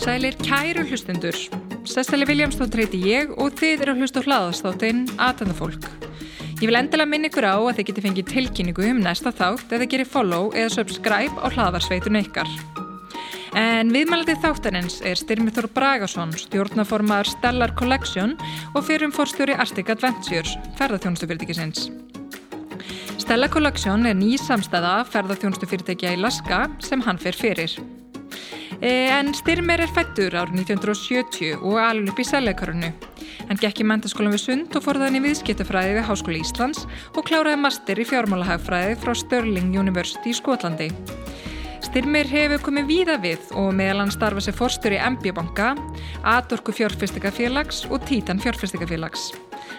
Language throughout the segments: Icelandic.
Sælir kæru hlustendur. Sestali Viljámsdóttir heiti ég og þið eru að hlusta hlaðastáttin Atendafólk. Ég vil endilega minna ykkur á að þið geti fengið tilkynningu um næsta þátt eða gerir follow eða subscribe á hlaðarsveitun ykkar. En viðmældið þáttanins er Styrmithor Bragason, stjórnaformaður Stellar Collection og fyrirum fórstjóri Arctic Adventures, ferðarþjónustufyrirtækisins. Stellar Collection er ný samstæða ferðarþjónustufyrirtækja í Laska sem hann fer fyrir. Eh, en Styrmer er fættur árið 1970 og alveg upp í sælleikarunu. Hann gekk í mentaskólan við Sund og forðaðin í viðskiptafræði við Háskóli Íslands og kláraði master í fjármálahagfræði frá Stirling University í Skotlandi. Styrmir hefur komið víða við og meðal hann starfa sér forstur í MB banka, Atorku fjárfyrstikafélags og Títan fjárfyrstikafélags.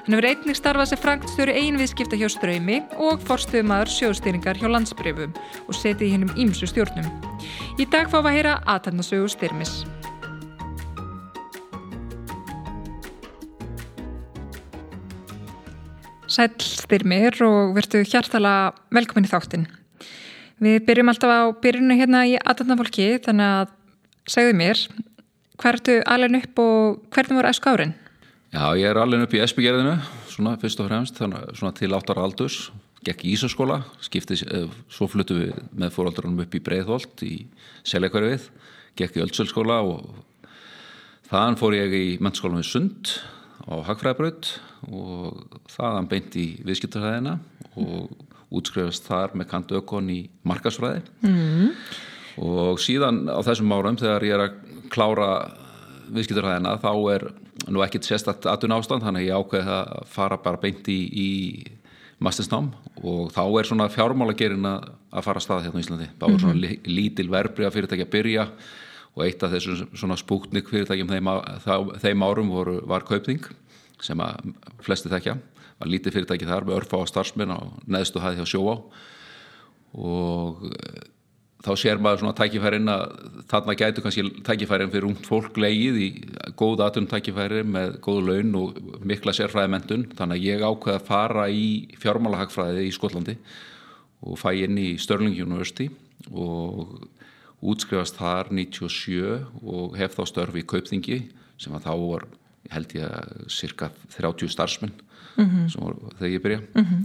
Hann hefur einnig starfað sér frangstjóri einviðskipta hjá Ströymi og forstuðumadur sjóðstýringar hjá landsbreyfum og setið í hennum ímsu stjórnum. Í dag við að heyra aðtæmnasögu Styrmis. Sæl Styrmir og verðu hjartala velkomin í þáttin. Við byrjum alltaf á byrjunu hérna í aðtæmnafólki þannig að segðu mér, hvertu alveg upp og hvernig voru æsku árin? Já, ég er alveg upp í Esbyggerðinu, svona fyrst og fremst, þannig svona til áttar aldurs, gekk í Ísaskóla, skiptið, svo fluttu við með fóröldrunum upp í Breitholt í Seljakverfið, gekk í Öldsölskóla og þaðan fór ég í mennskólan við Sund á Hagfræðabraut og þaðan beint í viðskiptarhæðina og útskrifast þar með kant ökon í markasfræði mm. og síðan á þessum árum þegar ég er að klára viðskiptarhæðina þá er nú ekkit sérstatt aðun ástand þannig að ég ákveði að fara bara beint í, í mastersnám og þá er svona fjármálagerinn að fara að staða hérna í Íslandi þá er svona mm -hmm. lítil verbreyða fyrirtæki að byrja og eitt af þessum svona spúknik fyrirtækjum þeim, þeim árum voru, var kaupning sem að flesti þekkja. Var lítið fyrirtæki þar með örfa á starfsmenn á neðstu hæði hjá sjóá og þá sér maður svona tækifærin að þarna gætu kannski tækifærin fyrir ungt fólk leið í góð aðtun tækifæri með góðu laun og mikla sérfræðimendun þannig að ég ákveði að fara í fjármálahagfræði í Skotlandi og fæ inn í Stirling University og útskrifast þar 97 og hef þá störfi í Kaupþingi sem að þá var held ég að cirka 30 starfsmenn mm -hmm. þegar ég byrja mm -hmm.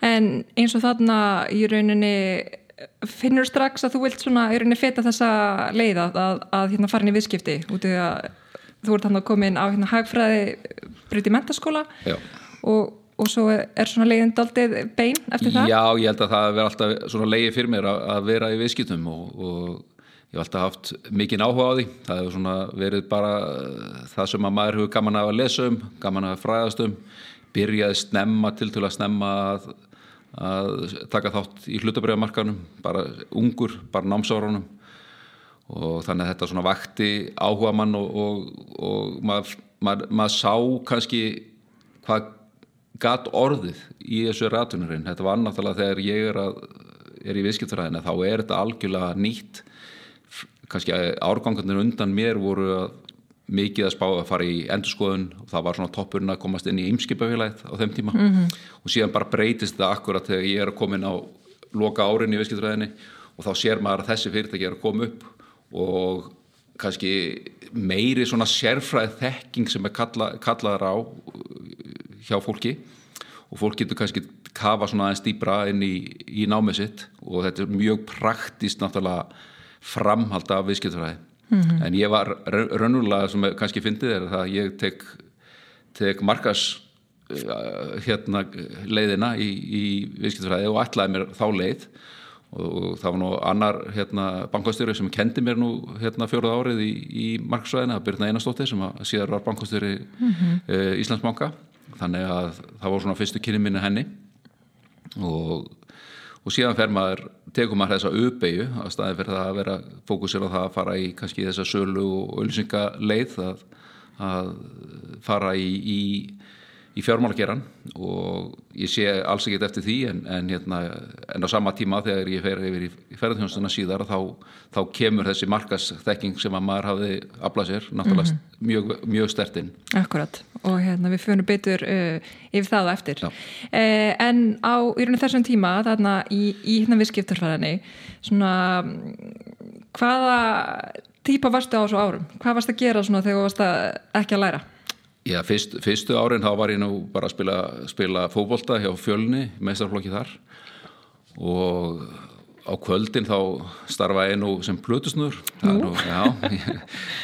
En eins og þarna í rauninni finnur strax að þú vilt svona í rauninni feta þessa leið að, að, hérna fara inn í viðskipti út í að þú ert hann að koma inn á hérna hagfræði bruti mentaskóla og, og svo er svona leiðin daldið bein eftir það? Já, ég held að það verður alltaf svona leiði fyrir mér að, að vera í viðskiptum og, og ég hef alltaf haft mikinn áhuga á því. Það hefur svona verið bara það sem að maður hefur gaman að lesa um gaman að fræðast um. Byrjaði snemma til til að snemma að að taka þátt í hlutabriðamarkanum bara ungur, bara námsárunum og þannig að þetta svona vakti áhuga mann og, og, og maður mað, mað sá kannski hvað gatt orðið í þessu ratunurinn þetta var annáttalega þegar ég er, að, er í viðskiptfræðina þá er þetta algjörlega nýtt kannski árgangarnir undan mér voru mikið að spá að fara í endurskoðun. Og það var svona toppurinn að komast inn í ymskipafélagið á þeim tíma. Mm -hmm. og síðan bara breytist þetta akkurat þegar ég er að koma inn á loka árin í viðskiptræðinni og þá sér maður að þessi fyrirtæki er að koma upp og kannski meiri svona sérfræð þekking sem er kalla, kallaðar á hjá fólki. Og fólk getur kannski kafa svona aðeins dýbra inn í, í námið sitt. Og þetta er mjög praktist náttúrulega framhald af viðskiptræði mm -hmm. en ég var raunulega sem kannski fyndið er það að ég tek, tek markas uh, hérna leiðina í, í viðskiptfræði og ætlaði mér þá leið og það var nú annar hérna, bankastjóri sem kendi mér nú hérna, fjóruð árið í, í marksvæðina, Byrna Einarstóttir sem að síðar var bankastjóri mm -hmm. uh, Íslandsbanka þannig að það var svona fyrstu kynni minni henni og og síðan fer maður, tekum maður þessa uppeyju að staði fyrir það að vera fókusir á það að fara í kannski þessa sölu og ölsingaleið að, að fara í, í í fjármálageran og ég sé alls ekkert eftir því en, en, hérna, en á sama tíma þegar ég fer yfir í, ferðarþjónstuna síðar þá, þá kemur þessi markasþekking sem að maður hafi aflað sér náttúrulega mm -hmm. mjög, mjög stertinn Akkurat og hérna við fyrir betur uh, yfir það eftir uh, en á þessum tíma þarna í, í hérna viðskiptarfæðinni svona hvaða típa varstu á þessu árum? Hvað varst að gera svona þegar þú varst að ekki að læra? Já, fyrst, fyrstu árin þá var ég nú bara að spila, spila fókbólta hjá fjölni, meistarflokki þar. Og á kvöldin þá starfa ég nú sem plutusnur já, ég,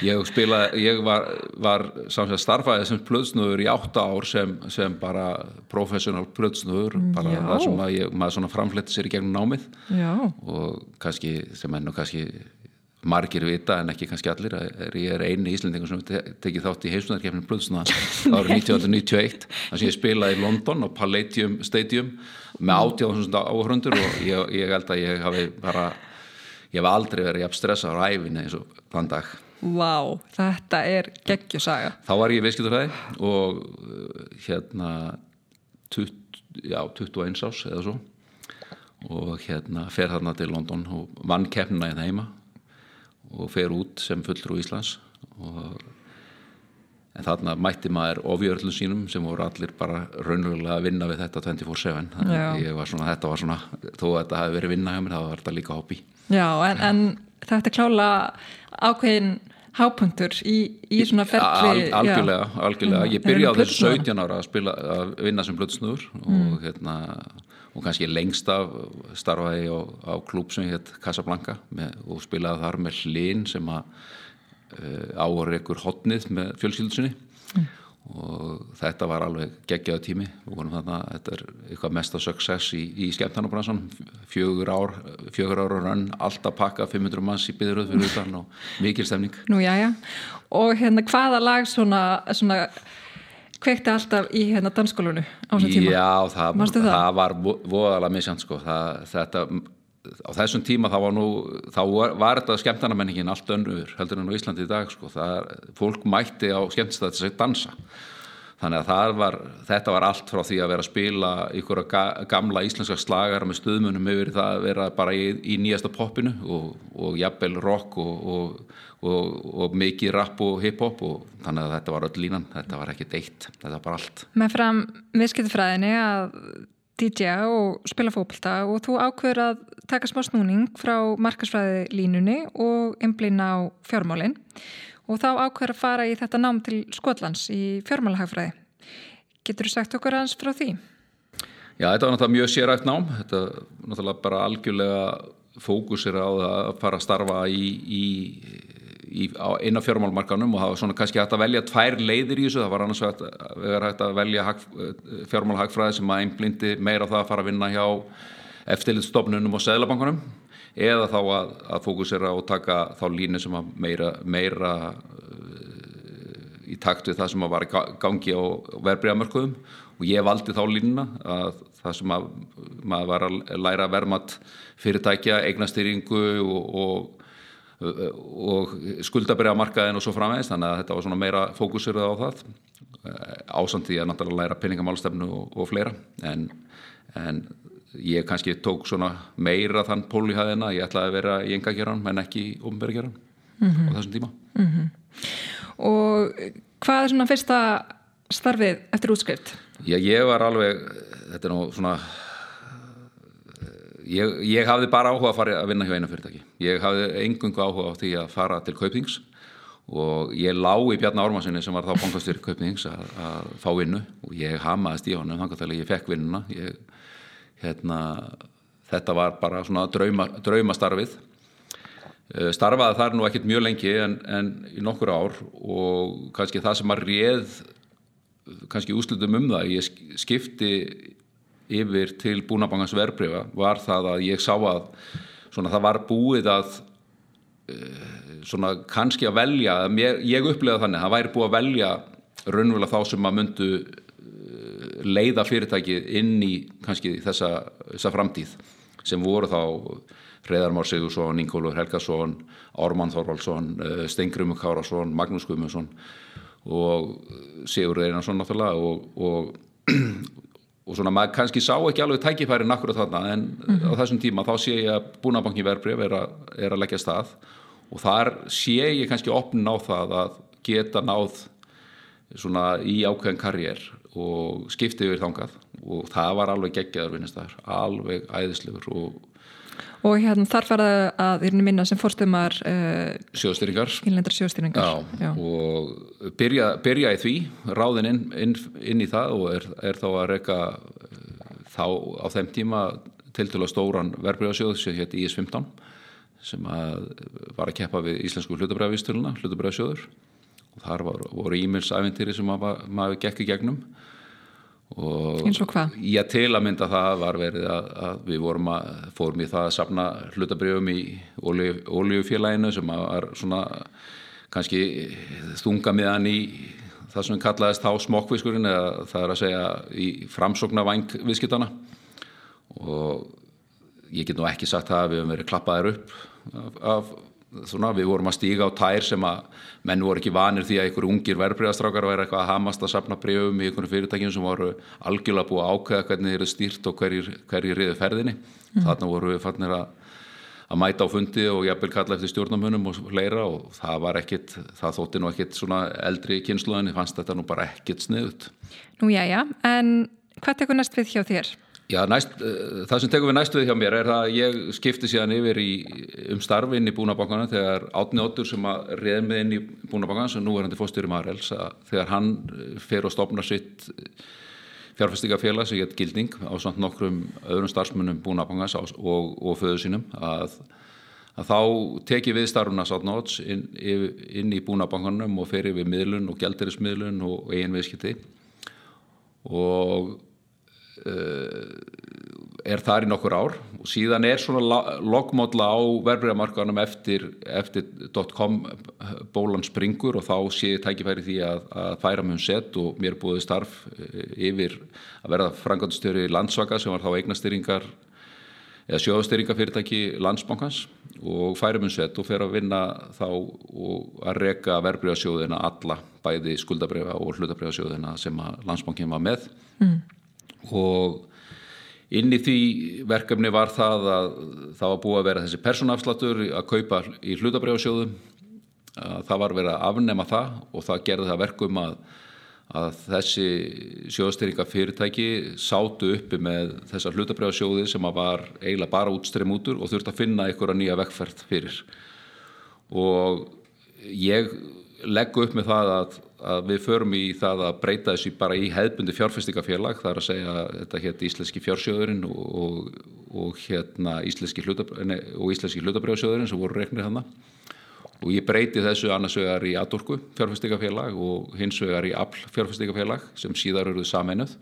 ég spila ég var, var starfaði sem plutusnur í átta ár sem, sem bara professional plutusnur bara já. það sem ég, maður framfletti sér í gegnum námið. Já. og kannski sem enn og kannski margir vita en ekki kannski allir er ég er eini íslendingur sem tekið þátt í heimstunarkefnum Bludsna árið 1991 þannig að ég spilaði í London á Palladium Stadium með 80.000 áhörundur og ég, ég held að ég hafi bara ég hef aldrei verið jafn stressað á æfinni eins og þann dag. Vá, þetta er geggjusaga. Þá var ég viðskipturhæði og uh, hérna 20, já, 21 ás eða svo. Og hérna fer þarna til London og vann keppnina í það heima og fer út sem fullur úr Íslands og, en þarna mætti maður ofjörlun sínum sem voru allir bara raunverulega að vinna við þetta 24-7 þannig að svona, þetta var svona þó að þetta hafi verið vinna hjá mér þá var þetta líka hobby. Já, en, en þetta klála ákveðin hápunktur í, í svona ferli Al, Algjörlega, algjörlega. ég byrjaði á þessu 17 ára að, spila, að vinna sem blödsnúður mm. og hérna og kannski lengst af starfaði á, á klúb sem hétt Casablanca með, og spilaði þar með hlinn sem að uh, eh, áhör ykkur hotnið með fjölskyldusinni mm. og þetta var alveg geggjaðu tími. Og vonum þarna að þetta er eitthvað mesta success í, í skemmtarnabransan fjögur ár, fjögur ár og rann alltaf pakka 500 manns í byðröð fyrir utan og mikil stemning. Nú já já, og hérna hvaða lag svona, svona kveikti alltaf í hérna dansskólunu á þessum tíma? Já, það, það? það var voðalega misjant sko það, þetta, á þessum tíma þá var nú þá var, var þetta skemmtarnamenningin allt önnur heldur en á Íslandi í dag sko það, fólk mætti á skemmtistæði að dansa þannig að var, þetta var allt frá því að vera að spila ykkur gamla íslenska slagar með stuðmunum yfir það að vera bara í, í nýjasta poppinu og, og jafnvel rock og, og, og mikið rap og hip-hop og þannig að þetta var öll línan, þetta var ekki deitt, þetta var bara allt. Með fram viðskiptfræðinni að DJ og spila fókbalta og þú ákveður að taka smá snúning frá markasfræði línunni og einblýna á fjármálinn og þá ákveður að fara í þetta nám til Skotlands í fjármálahagfræði. Getur þú sagt okkur aðeins frá því? Já, þetta var náttúrulega mjög sérægt nám. Þetta var náttúrulega bara algjörlega fókusir á að fara að starfa í, í, í eina fjármálmarkanum og það var svona kannski hægt að velja tvær leiðir í þessu. Það var annars hægt að, hægt að velja fjármálahagfræði sem að einblindi meira á það að fara að vinna hjá eftirlitstofnunum og seglabankunum eða þá að, að fókusera og taka þá línu sem að meira, meira uh, í takt við það sem að var gangi á verbreyðamörkuðum og ég valdi þá línuna að það sem að maður var að læra vermat fyrirtækja, eignastýringu og, og, og skuldabriðamarkaðin og svo framvegist þannig að þetta var svona meira fókusirða á það ásand því að náttúrulega læra peningamálstefnu og, og fleira. En, en ég kannski tók svona meira þann pólihæðina, ég ætlaði að vera í enga geran menn ekki í ofnbæri geran mm -hmm. á þessum tíma mm -hmm. Og hvað er svona fyrsta starfið eftir útskrift? Já, ég var alveg þetta er nú svona ég, ég hafði bara áhuga að fara að vinna hjá einu fyrirtæki ég hafði engungu áhuga á því að fara til Kaupings og ég lá í Bjarnar Ormansinni sem var þá bankastýr Kaupings að, að fá vinnu og ég hamaðist í honum þannig að ég fekk vinnuna ég hérna, þetta var bara svona drauma, draumastarfið. Eh, starfaði þar nú ekkert mjög lengi en, en í nokkur ár og kannski það sem að réð kannski úslutum um það ég skipti yfir til búnabangans verbreyfa var það að ég sá að svona það var búið að eh, svona kannski að velja ég upplegaði þannig að það væri búið að velja raunverulega þá sem að myndu leiða fyrirtækið inn í kannski þessa, þessa framtíð sem voru þá Hreðar Már Sigursson, Ingólfur Helgason Ármann Þorvaldsson, eh, Stengrimur Kárasson Magnús Guðmundsson og Sigur Einarsson náttúrulega og, og, og svona maður kannski sá ekki alveg tækifæri nakkur þarna en mm -hmm. á þessum tíma þá sé ég að búnabankin verbreyf er, er að leggja stað og þar sé ég kannski opnin á það að geta náð svona í ákveðin karriér og skipti yfir þangað. Og það var alveg geggjaður vinnistæður, alveg æðislegur og Og hérna þar faraði að þérni minna sem fórstumar uh, innlendra sjóðstyringar Já, Já. og byrja, byrja í því ráðin inn, inn, inn í það og er, er þá að reyka þá á þeim tíma til til að stóran verbreyðasjóð sem hétt IS-15 sem að var að keppa við íslensku hlutabræðavistöluna hlutabræðasjóður og þar var, voru e-mailsæventýri sem maður, maður gekk í gegnum eins og hvað? Já, til að mynda það var verið að, að við vorum að fórum í það að sapna hlutabrjöfum í oljufélaginu sem var svona kannski þunga miðan í það sem kallaðist þá smokkviskurinn eða það er að segja í framsókna vangviðskiptana og ég get nú ekki sagt það að við hefum verið klappaðir upp af, af svona, við vorum að stíga á tær sem að menn voru ekki vanir því að einhverju ungir verbreyðastrákar væri eitthvað að hamast að sapna breyfum í einhverju fyrirtækjum sem voru algjörlega búið að ákveða hvernig þeir eru stýrt og hverjir, hverjir riði ferðinni mm. þarna voru við fannir að, að mæta á fundi og jafnvel kalla eftir stjórnamunum og fleira og það var ekkit það þótti nú ekkit svona eldri kynsluðinni fannst þetta nú bara ekkit sniðut Nú já já, en hvað tekur næst við hjá þér? Já, næst, uh, það sem tekur við næstu við hjá mér er að ég skipti síðan yfir í, um starfi inn í búnabankana þegar Átni Óttur sem að reð með inn í búnabankana sem nú er hann til fóstjóri Marels að þegar hann eh, fer og stopna sitt eh, fjárfæstingafélag sem gett gilding á samt nokkrum öðrum starfsmunum búnabankans og, og föðu sínum að, að þá teki við starfuna Átni Ótts inn, inn í búnabankanum og fer yfir miðlun og gældirismiðlun og eigin viðskipti. Og Eh, er þar í nokkur ár. Og síðan er svona loggmódla á verbreyðamarkanum eftir, eftir .com bólan springur og þá sé tækifæri því að, að færa mjög sett og mér búið starf eh, yfir að verða frangandstjóri landsvaka sem var þá eignastýringar eða sjóðstýringafyrirtæki landsbankans og færa mjög sett og fer að vinna þá og að reka verbreyðasjóðina alla bæði skuldabreyða og hlutabreyðasjóðina sem landsbankin var með. Mm og inn í því verkefni var það að það var búið að vera þessi personafslatur að kaupa í hlutabrjáðsjóðum það var verið að afnema það og það gerði það verkum að, að þessi sjóðstyrringa fyrirtæki sátu uppi með þessa hlutabrjáðsjóði sem var eiginlega bara útstrem útur og þurfti að finna einhverja nýja vekkferð fyrir. Og ég leggu upp með það að, að við förum í það að breyta þessu bara í hefðbundi fjárfestingafélag, það er að segja þetta hétt Íslenski fjársjóðurinn og, og, og hérna Íslenski hlutabrjóðsjóðurinn sem voru reiknir hann og ég breyti þessu annars vegar í Adorku fjárfestingafélag og hins vegar í Apl fjárfestingafélag sem síðar eruðu sameinuð.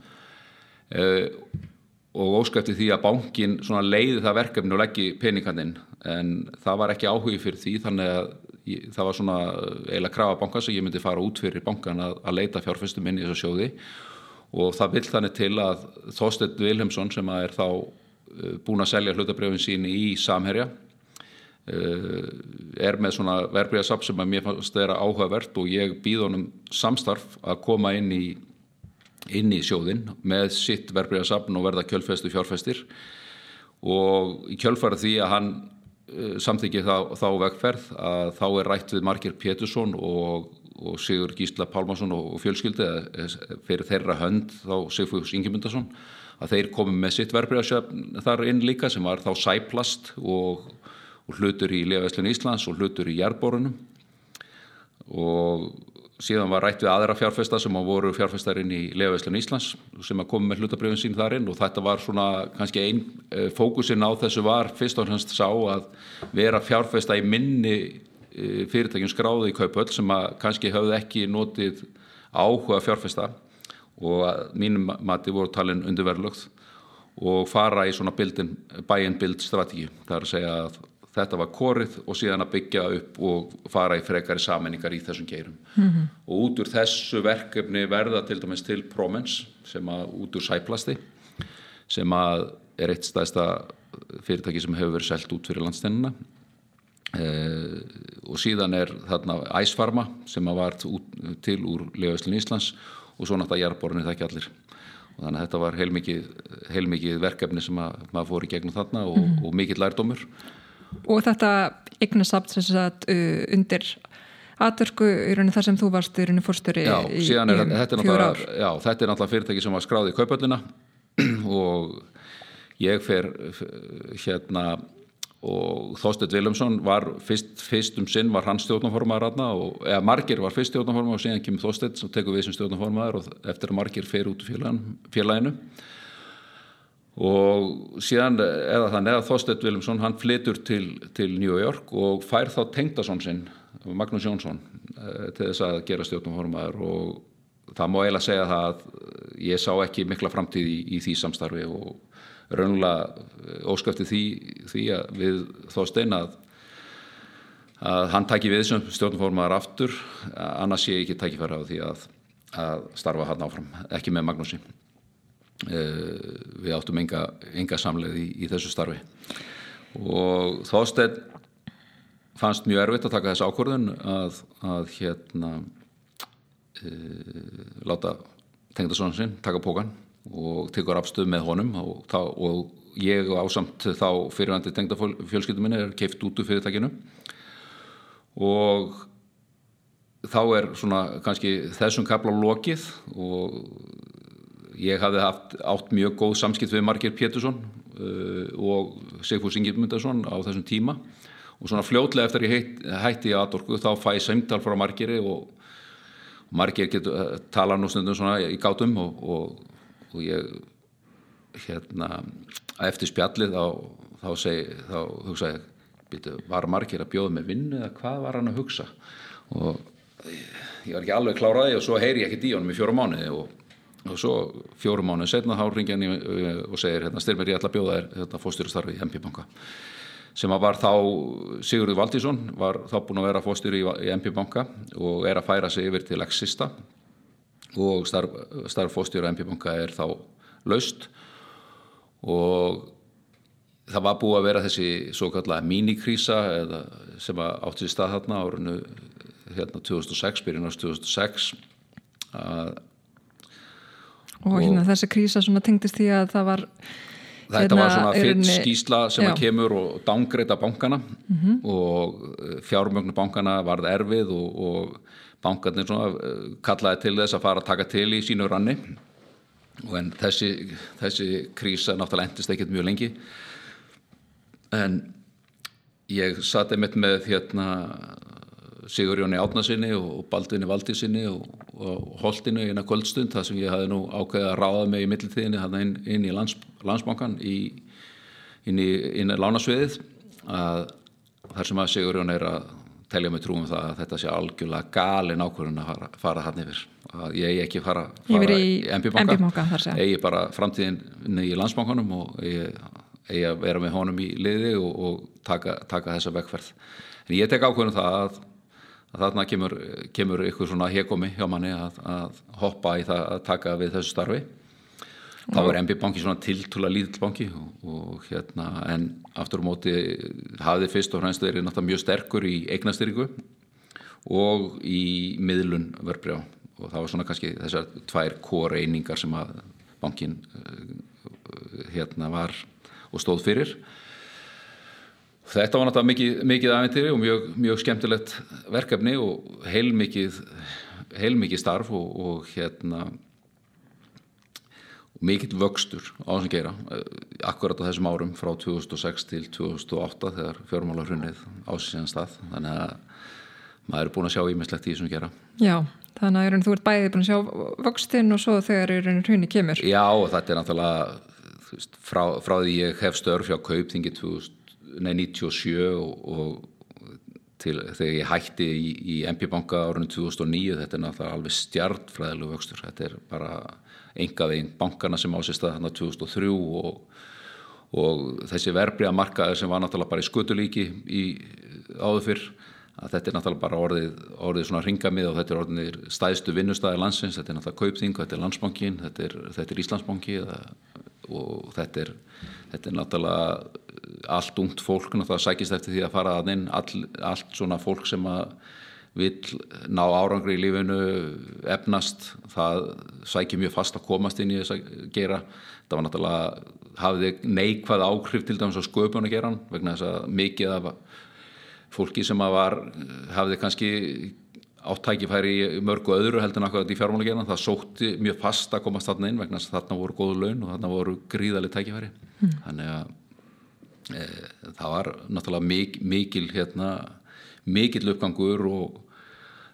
Uh, og óskæfti því að bankin leiði það verkefni og leggji peningandinn en það var ekki áhugi fyrir því þannig að ég, það var svona eiginlega krafa banka sem ég myndi fara út fyrir bankan að, að leita fjárfestum inn í þessu sjóði. Og það vil þannig til að Þorstedt Vilhelmsson sem er þá uh, búin að selja hlutabrjöfin sín í Samherja uh, er með svona verbreyðasapp sem að mér fannst þeirra áhugavert og ég býð honum samstarf að koma inn í inn í sjóðin með sitt verbreyðasapn og verða kjölfestu fjárfestir. Og í kjölfara því að hann Eh, samþykja þá, þá vegferð að þá er rætt við Markir Pétursson og, og Sigur Gísla Pálmarsson og, og fjölskyldi fyrir þeirra hönd þá Sigfús Ingemyndarsson að þeir komi með sitt verbreyðasjöfn þar inn líka sem var þá sæplast og, og hlutur í Lefaðslun Íslands og hlutur í Jærborunum og síðan var rætt við aðra fjárfesta sem voru fjárfestarinn í Lefaðslun Íslands sem að komi með hlutabrjöfin sín þar inn. Og þetta var svona kannski einn eh, fókusin á þessu var fyrst og fremst sá að vera fjárfesta í minni eh, fyrirtækjum skráði í kaupöld sem að kannski höfðu ekki notið áhuga fjárfesta og mínum mati voru talin undirverðlögð og fara í svona bæinn bild strategi, það er að segja að þetta var korið og síðan að byggja upp og fara í frekari sammenningar í þessum geirum mm -hmm. og út úr þessu verkefni verða til dæmis til Promens sem að út úr sæplasti sem að er eitt stæðsta fyrirtæki sem hefur verið selgt út fyrir landstennina Uh, og síðan er þarna æsfarma sem að var út, til úr Legaðslun Íslands og svo náttúrulega jærborunni það ekki allir og þannig að þetta var heilmikið, heilmikið verkefni sem að maður fór í gegnum þarna og, mm. og mikill lærdómur Og þetta eignasamt sem sagt uh, undir aðdörku í rauninu þar sem þú varst í rauninu fórstöri já, í, í fjóra ár. Já, þetta er náttúrulega fyrirtæki sem var skráðið í kaupöllina og ég fer hérna og Þorstedt Vilumsson var fyrst, fyrst um sinn var hann stjórnaformaður eða Margir var fyrst stjórnaformaður og síðan kemur Þorstedt sem tekur við sem stjórnaformaður og eftir að Margir fer út félaginu og síðan eða þannig að Þorstedt Vilumsson hann flytur til, til New York og fær þá Tengdason sinn Magnús Jónsson eh, til þess að gera stjórnaformaður og það má eiginlega segja það að ég sá ekki mikla framtíð í, í því samstarfi og raunlega eh, óskæfti því, því að við þóstein að, að hann tæki við sem stjórnformaðar aftur. Annars sé ég ekki tækifæra á því að, að starfa hann áfram, ekki með Magnúsi við áttum enga, enga samleið í, í þessu starfi. Og þóstein fannst mjög erfitt að taka þessu ákvörðun að, að hérna uh, láta tengda svona sinn taka pókan og tekur afstöð með honum og, þá, og ég ásamt þá fyrirvændi tengda fjölskyldum minni er keift út úr fyrirtækinu. Og þá er svona kannski þessum kapla lokið og ég hafði haft átt mjög góð samskipt við Marger Pétursson uh, og Sigfús Ingemundarsson á þessum tíma. Og svona fljótlega eftir ég hætti í aðorku þá fæ ég semdal frá Margeri og Marger getur uh, tala nú stundum svona í gátum og, og og ég hérna eftir spjallið þá, þá, seg, þá hugsa ég býtu, var margir að bjóða með vinnu eða hvað var hann að hugsa? Og ég var ekki alveg kláraði og svo heyri ég ekkert í honum í fjórum mánuði og, og svo fjórum mánuði setna þá ringja hann og segir hérna, styrmir ég ætla að bjóða þér hérna, fóstýrastarfi í MP banka. Sem að var þá Sigurður Valdísson var þá búin að vera fóstýri í, í MP banka og er að færa sig yfir til Exista og starf, starf fóstjóra MP-banka er þá laust. Og það var búið að vera þessi svo kallega minikrísa sem átti í stað þarna árinu hérna 2006, byrjunars 2006 að og, og hérna þessi krísa tengdist því að það var Þetta hérna, var svona fyrst skísla sem já. að kemur og dángreita bankana mm -hmm. og fjármögnu bankana varð erfið og, og bankarnir svona, eh, kallaði til þess að fara að taka til í sínu ranni en þessi, þessi krísa náttúrulega endist ekkert mjög lengi en ég satt einmitt með hérna Sigur Jóni Átnarsinni og Baldvinni Valdísinni og, og Holtinu í eina kvöldstund þar sem ég hafi nú ákveðið að ráða mig í mittiltíðinni hann inn, inn í lands, landsbankan í, inn í, í lánasviðið að þar sem að Sigur Jón er að telja mig trúum það að þetta sé algjörlega galin ákvörðun að fara, fara hann yfir að ég ekki fara, fara í MB-banka eigi bara framtíðin í landsbankanum og ég eigi að vera með honum í liði og, og taka, taka þessa vekkferð en ég tek ákvörðun það að, að þarna kemur, kemur ykkur svona hekomi hjá manni að, að hoppa í það að taka við þessu starfi. Þá er MB banki svona tiltúla lítill banki og, og hérna en aftur á móti hafði fyrst og fremst verið náttúrulega mjög sterkur í eignastyrku og í miðlun verbrjá og það var svona kannski þessar tvær kóreiningar sem að bankin uh, hérna var og stóð fyrir þetta var náttúrulega mikið, mikið aðventiri og mjög, mjög skemmtilegt verkefni og heilmikið heilmikið starf og, og hérna mikill vöxtur á þessum gera eh, akkurat á þessum árum frá 2006 til 2008 þegar fjármálarhunnið ásíðan stað. Þannig að maður er búin að sjá ímislegt í þessum gera Já, þannig að þú ert bæðið búin að sjá vöxtin og svo þegar hrunni kemur. Já, þetta er náttúrulega veist, frá, frá því ég hef störf hjá Kaupþingi 1997 og, og til, þegar ég hætti í, í MP-banka árunum 2009 þetta er náttúrulega alveg stjartfræðilegu vöxtur. Þetta er bara engaðein bankana sem ásist að þarna 2003 og, og þessi verbriða markaður sem var náttúrulega bara í skutulíki í áður fyrr að þetta er náttúrulega bara orðið, orðið svona ringamið og þetta er orðið stæðstu vinnustæði landsins, þetta er náttúrulega Kaupþing, þetta er Landsbankin, þetta er, þetta er Íslandsbanki og þetta er, þetta er náttúrulega allt ungt fólk það sækist eftir því að fara að inn. All, allt svona fólk sem að vil ná árangri í lífinu efnast, það sækir mjög fast að komast inn í þess að gera. Það var náttúrulega hafði neikvæð áhrif til dæmis á sköpun að gera vegna þess að mikið af fólki sem að var hafði kannski áttækifæri í mörgu öðru heldur en akkurat í fjármálagerðan það sótti mjög fast að komast þarna inn vegna þess að þarna voru góðu laun og þarna voru gríðalið tækifæri. Mm. þannig að það var náttúrulega mik, mikil hérna, mikil uppgangur og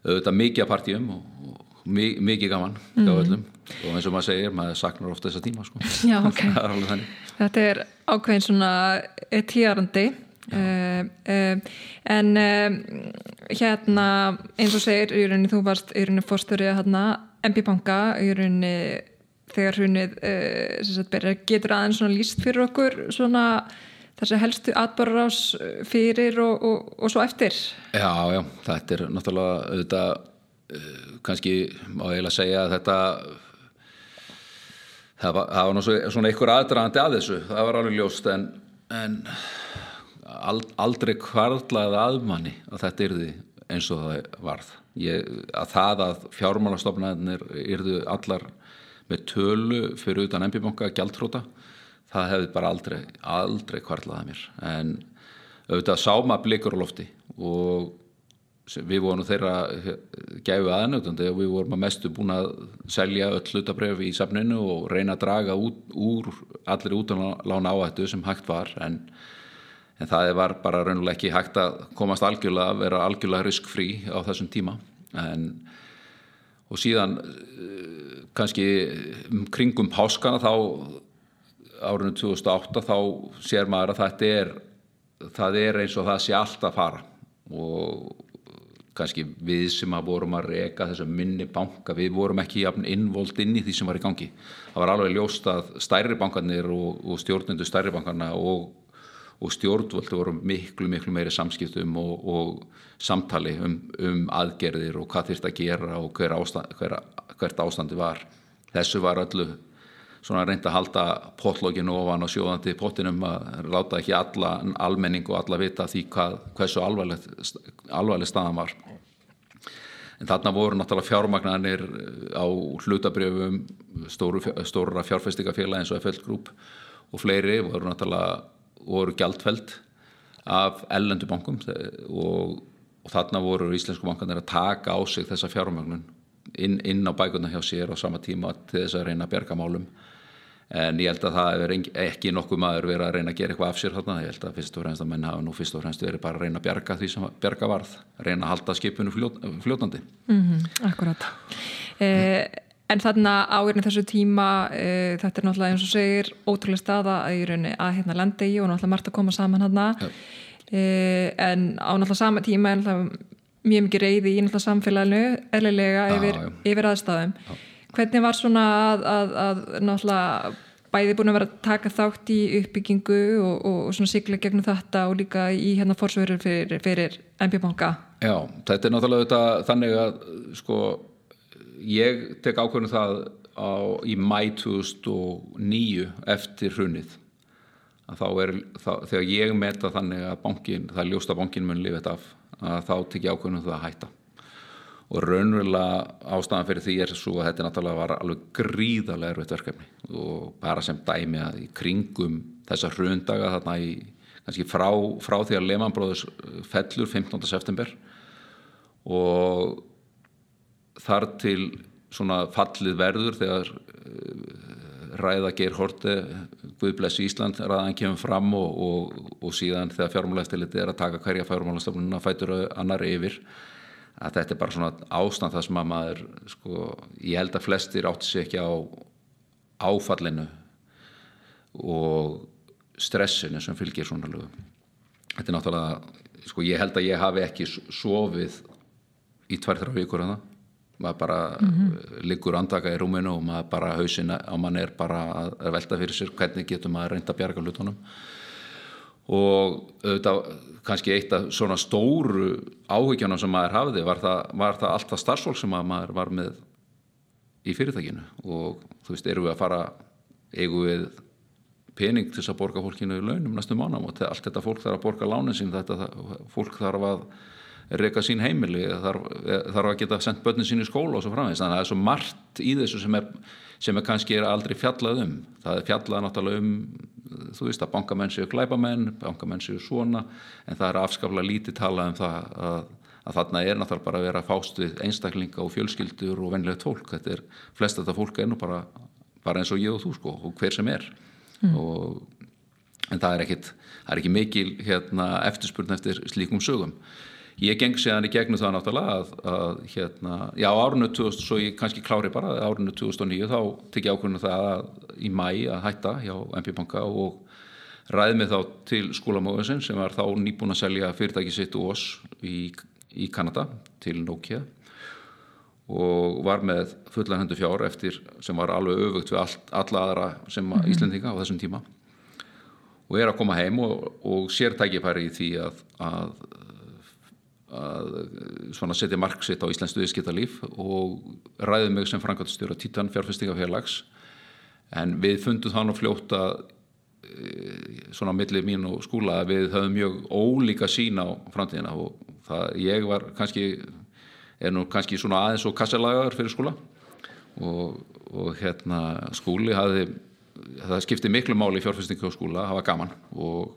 auðvitað mikið að partíum og, og mikið gaman mm. og eins og maður segir, maður saknar ofta þessa tíma sko. Já, okay. er Þetta er ákveðin svona tíarandi Uh, uh, en uh, hérna eins og segir í rauninni þú varst í rauninni fórstöru hérna MB Banka í rauninni þegar hrunnið getur aðeins svona líst fyrir okkur svona þessi helstu atbárarás fyrir og, og, og svo eftir? Já, já, þetta er náttúrulega auðvitað kannski má ég eiginlega segja að þetta það var, það var svona einhver aðdraðandi að þessu, það var alveg ljóst en en aldrei kvarlaði aðmanni að þetta yrði eins og það varð. Ég, að það að fjármálastofnæðinir yrðu allar með tölu fyrir utan ennbíbanka gjaldfróta, það hefði bara aldrei, aldrei kvarlaði mér. En auðvitað sáma blikur á lofti og við vorum þeirra gæfu aðnötandi og við vorum að mestu búin að selja öll hlutabref í safninu og reyna að draga út, úr allir útanlána áhættu sem hægt var. En en það var bara raunulega ekki hægt að komast algjörlega að vera algjörlega riskfrí á þessum tíma. En, og síðan eh, kannski kringum páskana þá árinu 2008 þá sér maður að þetta er það er eins og það sé allt að fara og kannski við sem að vorum að reyka þessum minni banka, við vorum ekki innvold inn í því sem var í gangi. Það var alveg ljóst að stærri bankarnir og, og stjórnundu stærri bankarna og og stjórnvöldu voru miklu miklu meiri samskiptum og, og samtali um, um aðgerðir og hvað þurft að gera og hver ástand, hver, hvert ástandi var þessu var öllu svona reynd að halda potlóginu ofan og sjóðandi pottinum að láta ekki alla almenning og alla vita því hvað, hversu alvarleg staðan var. En þarna voru náttúrulega fjármagnanir á hlutabrjöfum stóru, stóra fjárfestingafélag eins og FL Group og fleiri voru náttúrulega voru gjaldfæld af ellendubankum og, og þarna voru íslensku bankanir að taka á sig þessa fjármögnun inn, inn á bækuna hjá sér á sama tíma til þess að reyna að berga málum en ég held að það er ekki nokkuð maður verið að reyna að gera eitthvað af sér þarna ég held að fyrst og fremst að menn hafa nú fyrst og fremst verið bara að reyna að berga því sem berga varð reyna að halda skipinu fljót, fljótandi mm -hmm, Akkurat eh, En þarna áirinu þessu tíma, e, þetta er náttúrulega eins og segir ótrúlega staða að, raunni, að hérna lenda í og náttúrulega margt að koma saman hérna ja. e, en á náttúrulega sama tíma er náttúrulega mjög mikið reyði í náttúrulega samfélaginu erlega yfir, ja. yfir aðstæðum. Ja. Hvernig var svona að, að, að náttúrulega bæði búin að vera að taka þátt í uppbyggingu og, og, og svona sigla gegnum þetta og líka í hérna fórsverður fyrir, fyrir MB-banka? Já, þetta er náttúrulega þetta, þannig að sko ég tek ákveðinu það á, í mæ 2009 eftir hrunnið að þá er, þá, þegar ég meta þannig að bankin, það er ljóst að bankin mun lifið af, að þá tek ég ákveðinu það að hætta og raunverulega ástæðan fyrir því er svo að þetta náttúrulega var alveg gríðarlega erfitt verkefni og bara sem dæmi að í kringum þessa hrundaga þarna í kannski frá, frá því að Lehmann Brothers fellur 15. september og þar til svona fallið verður þegar eh, ræða Geir Horte Guðbless Ísland ræðan kemur fram og, og, og síðan þegar fjármálaeftiliti er að taka hverja fjármálastofnuna fætur annar yfir að þetta er bara svona ástand það sem að maður sko, ég held að flestir átti sér ekki á áfallinu og stressinu sem fylgir svona lögum. Þetta er náttúrulega sko, ég held að ég hafi ekki sofið í tvær-þrjá vikur að það maður bara mm -hmm. liggur andaka í rúminu og maður bara hausin á mann er bara að velta fyrir sér hvernig getur maður reynda að bjarga hlutunum og auðvitað kannski eitt af svona stóru áhugjónum sem maður hafði var það, var það allt það starfsfólk sem maður var með í fyrirtækinu. Og þú veist, eru við að fara eigu við pening til þess að borga fólkinu í launum næstum mánum og allt þetta fólk þarf að borga lánin sín þetta fólk þarf að reyka sín heimili þarf, þarf að geta sendt börnin sín í skóla og svo framvegst þannig að það er svo margt í þessu sem er, sem er kannski er aldrei fjallað um. Það er fjallað náttúrulega um þú veist að bankamenn séu glæbamenn bankamenn séu svona en það er afskaflega lítið talað um það að, að þarna er náttúrulega bara að vera fást við einstaklinga og fjölskyldur og venlegt fólk. Þetta er, flest af þetta fólk er nú bara, bara eins og ég og þú sko og hver sem er. Mm. og, en það er ekkit það er ekki mikil hérna, eftirspurn eftir slíkum sögum Ég geng séðan í gegnum það náttúrulega að, að hérna, já árunnu 2000, svo ég kannski klári bara, árunnu 2009 þá tek ég ákveðinu það að, í mæ að hætta hjá MP Banka og ræði mig þá til skólamóðusinn sem var þá nýbúin að selja fyrirtæki sitt og oss í, í Kanada til Nokia og var með fullan hendur fjár eftir sem var alveg öfugt við all, alla aðra sem mm -hmm. Íslendinga á þessum tíma og er að koma heim og, og sér tækifæri í því að, að að setja marksitt á Íslands viðskiptalíf og ræði mig sem frangatstjóra Títan fjárfestingafélags en við fundum þann og fljóta e, svona á millið mín og skúla að við höfum mjög ólíka sín á framtíðina og það, ég var kannski er nú kannski svona aðeins og kassalagar fyrir skúla. Og, og hérna skúli hafði það skipti miklu máli í fjárfestingu á skúla, það var gaman. Og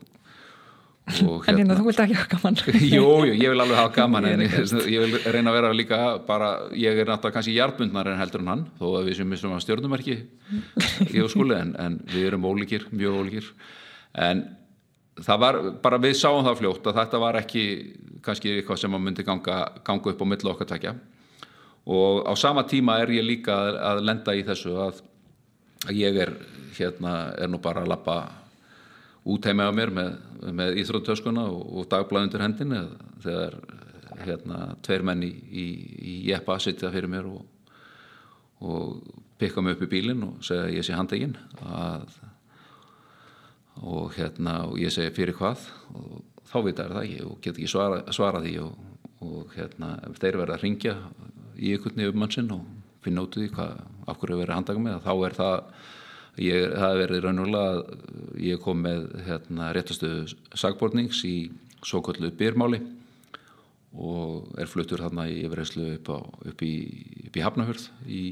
Hérna, en hérna, þú vilt ekki hafa gaman. Jú, jú, ég vil alveg hafa gaman en ég, ég vil reyna að vera líka bara, ég er náttúrulega kannski hjartbundnar en heldur en hann þó að við sem missum að stjórnumerki í skóli en, en við erum ólíkir, mjög ólíkir. En það var, bara við sáum það fljótt að þetta var ekki kannski eitthvað sem að myndi ganga, ganga upp á millu okkar takja og á sama tíma er ég líka að, að lenda í þessu að, að ég er hérna, er nú bara að lappa út heima á mér með, með íþróttöskuna og, og dagblæðundur hendin þegar hérna, tveir menn í, jeppa sittja fyrir mér og, og pikka mig upp í bílinn og segja ég sé handegin og hérna og ég segja fyrir hvað og þá vita er það ekki og get ekki svara, svara því og, og hérna þeir verða að ringja í ykkur nefnum mannsinn og finna út í hvað af hverju verður handagum með þá er það Ég, það verið raunverulega að ég kom með hérna, réttastuðu sagbornings í svo kallu byrmáli og er fluttur þarna í yfirreyslu upp, upp í, í Hafnahörð í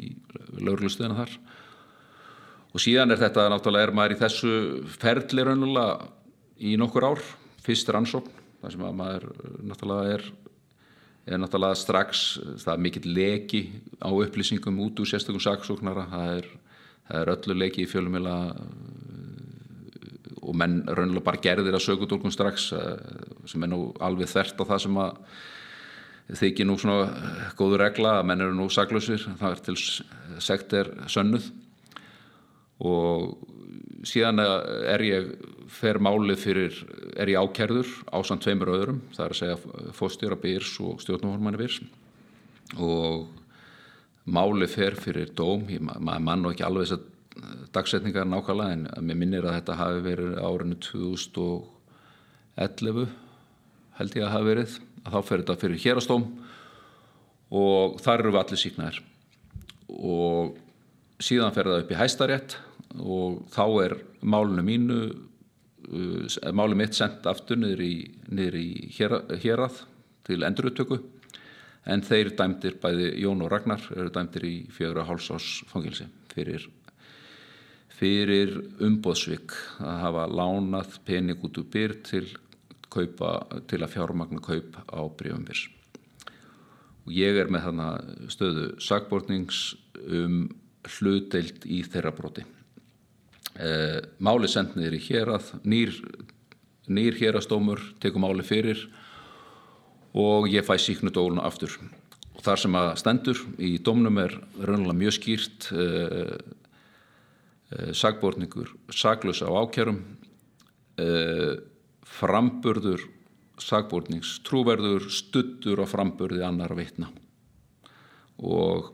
laurlustuðina þar. Og síðan er þetta náttúrulega er maður í þessu ferli raunverulega í nokkur ár. Fyrst er ansókn þar sem að maður náttúrulega er er náttúrulega strax það er mikill leki á upplýsingum út úr sérstökum saksóknara. Það er það er öllu leiki í fjölumila og menn raunlega bara gerðir að sögutólkun strax sem er nú alveg þert á það sem að þykir nú svona góður regla að menn eru nú saklausir það er til sekt er sönnuð. Og síðan er ég fer málið fyrir, er ég ákerður á samt tveimur öðrum, það er að segja fóstjóra byrs og stjórnumformanni byrs. Og máli fer fyrir dóm, ég, maður mann og ekki alveg þess að dagsetningar nákvæmlega en mér minnir að þetta hafi verið árinu 2011 held ég að hafi verið. Að þá fer þetta fyrir hérastóm og þar eru við allir síknaðir og síðan fer það upp í hæstarétt og þá er málinu mínu uh, málinu mitt sendt aftur niður í, í hérað til enduruttöku en þeir dæmdir, bæði Jón og Ragnar eru dæmdir í fjögur og hálsás fangilsi fyrir, fyrir umbóðsvik að hafa lánað pening út úr byr til, kaupa, til að fjármagna kaup á brífumbyrs og ég er með þarna stöðu sagbortnings um hlutdeilt í þeirra broti. Eh, máli sendnir í hérað nýr, nýr hérastómur tekum máli fyrir og ég fæ síknudóluna aftur. Og þar sem að stendur í domnum er raunlega mjög skýrt eh, eh, sagbortningur saglösa á ákjærum eh, framburður sagbortnings trúverður stuttur og framburði annar veitna og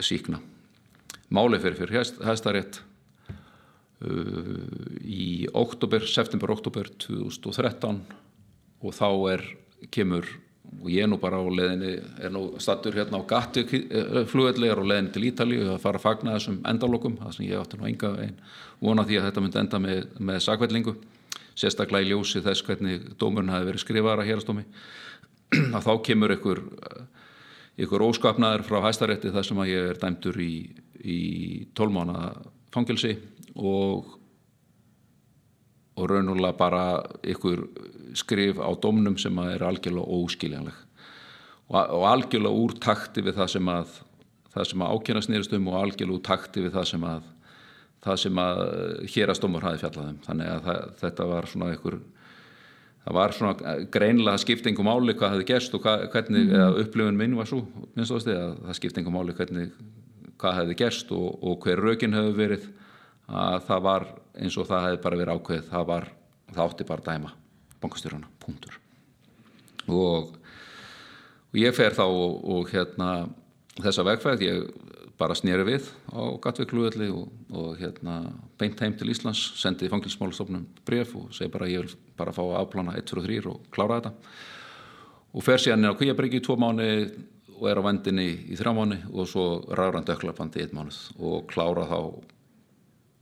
síkna máli fyrir fyrir hæstarétt uh, í oktober, september-oktober 2013 og þá er kemur og ég er nú bara á leðinni er nú stattur hérna á gatti flugvelli er á leðinni til Ítalíu að fara að fagna þessum endalokum það sem ég átti nú enga einn vona því að þetta myndi enda með, með sakvellingu sérstaklega í ljósi þess hvernig dómurinn hafi verið skrifaðar að hérastómi að þá kemur ykkur ykkur óskapnaður frá hæstarétti þar sem að ég er dæmdur í, í tólmána fangilsi og og raunulega bara ykkur skrif á domnum sem er algjörlega óskiljanleg og, og algjörlega úr takti við það sem að það sem að ákjörna snýrist um og algjörlega úr takti við það sem að það sem að hérastómur hafi fjallaðum þannig að það, þetta var svona ykkur það var svona greinlega skiptingum áli hvað hefði gerst og hvernig mm. eða upplifun minn var svo minnst ástu að það skiptingum áli hvernig hvað hefði gerst og, og hver rökin hefði verið að það var eins og það hefði bara verið ákveð það var, það átti bara dæma bankastjóruna, punktur. Og, og ég fer þá og, og hérna þessa vegfæð, ég bara snýri við á Gatvík-Lúðalli og, og hérna beint heim til Íslands sendi fangilsmálastofnum bref og segi bara ég vil bara fá að afplana 1, 2 og 3 og klára þetta. Og fer síðan inn á Kvíabryggi í tvo mánu og er á vendinni í þrjá mánu og svo ræðrand öklapandi í einn mánuð og klára þá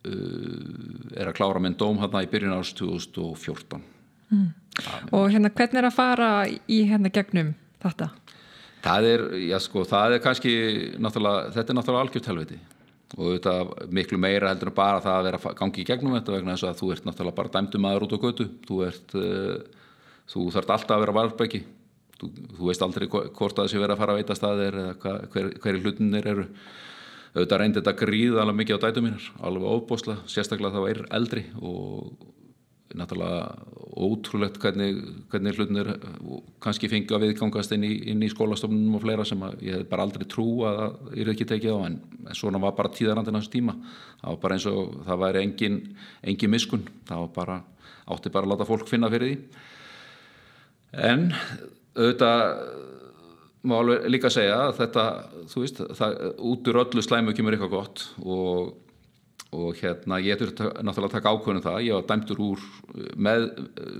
er að klára minn dóm hérna í byrjun árs 2014 mm. Og hérna hvernig er að fara í hérna gegnum þetta? Það er, já sko, það er kannski náttúrulega, þetta er náttúrulega algjört helviti. Og þetta miklu meira heldur en bara það að vera gangi í gegnum þetta vegna þess að þú ert náttúrulega bara dæmdum aður út á götu. Þú ert, uh, þú þarf alltaf að vera varfbæki þú, þú veist aldrei hvort að þessi vera að fara að veita staðir eða hver, hverju hlutinir eru auðvitað reyndi þetta gríð alveg mikið á dætu mínar alveg óbúsla, sérstaklega þá er eldri og náttúrulega ótrúlegt hvernig, hvernig hlutinir kannski fengi að viðgangast inn í, inn í skólastofnunum og fleira sem ég hef bara aldrei trú að ég er ekki tekið á en svona var bara tíðarandinn á þessu tíma. Það var bara eins og það væri engin, engin miskun, það var bara átti bara að láta fólk finna fyrir því. En auðvitað má alveg líka segja að þetta, þú veist, það, út úr öllu slæmu kemur eitthvað gott og, og hérna ég þurfti náttúrulega að taka ákvörðum um það, ég var dæmtur úr með,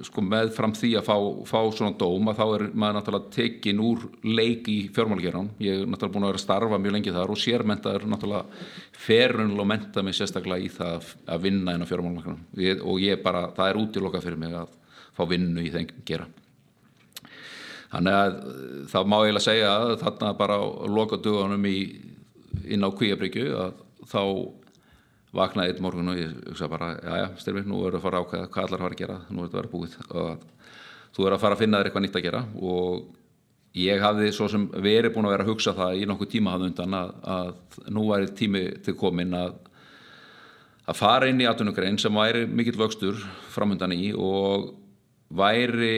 sko með fram því að fá, fá svona dóm að þá er maður náttúrulega tekin úr leik í fjármálagerðan, ég er náttúrulega búin að vera að starfa mjög lengi þar og sérmentaður náttúrulega ferunlega að menta mig sérstaklega í það að vinna inn á fjármálagerðan og ég bara, það er útiloka fyrir mig að fá vinnu í þeim gera Þannig að þá má ég lega segja að þarna bara á lokadugunum inn á Kvíabryggju að þá vaknaði einn morgun og ég hugsa bara, já já, styrmi, nú erum við að fara ákveða hvað allar fara að gera, nú erum við að vera búið og þú er að fara að finna þér eitthvað nýtt að gera. Og ég hafði svo sem verið búin að vera að hugsa það í nokkuð tíma hafði undan að, að nú væri tími til komin að að fara inn í atvinnugrein sem væri mikill vöxtur framöndan í og væri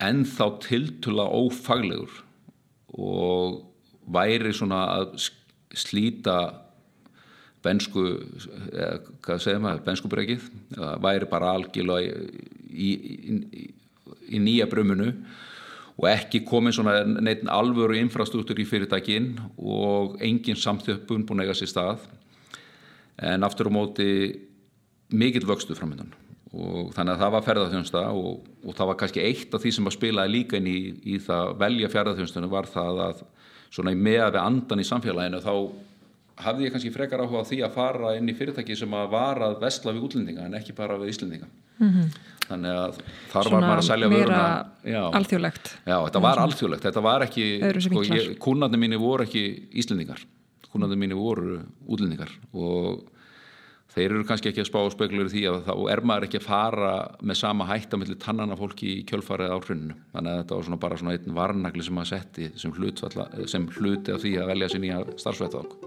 ennþá tiltula ófaglegur og væri svona að slíta bensku eða, hvað segir maður, benskubrekið væri bara algjörlega í, í, í, í nýja brumunu og ekki komið svona neitt alvöru infrastruktúr í fyrirtækin og engin samþjöppun búin að eiga sér stað. En aftur á móti mikill vöxtu framöndan og þannig að það var ferðarþjónusta og, og það var kannski eitt af því sem að spilaði líka inn í, í það velja ferðarþjónustunum var það að svona í meða við andan í samfélaginu þá hafði ég kannski frekar áhuga á því að fara inn í fyrirtæki sem að var að vestla við útlendinga en ekki bara við Íslendinga. Mm -hmm. þannig að þar svona var maður að selja vöruna. já, alþjóðlegt. Já, þetta var alþjóðlegt, þetta var ekki sko, kúnandi mínu voru ekki Íslendingar. Kúnandi mínu voru útlendingar og þeir eru kannski ekki að spá spekulur því að þá er maður ekki að fara með sama hætt að milli tannana fólki í kjölfarið á hrunnu þannig að þetta var svona bara svona einn varnagli sem maður setti sem, sem hluti af því að velja sér nýja starfsveitag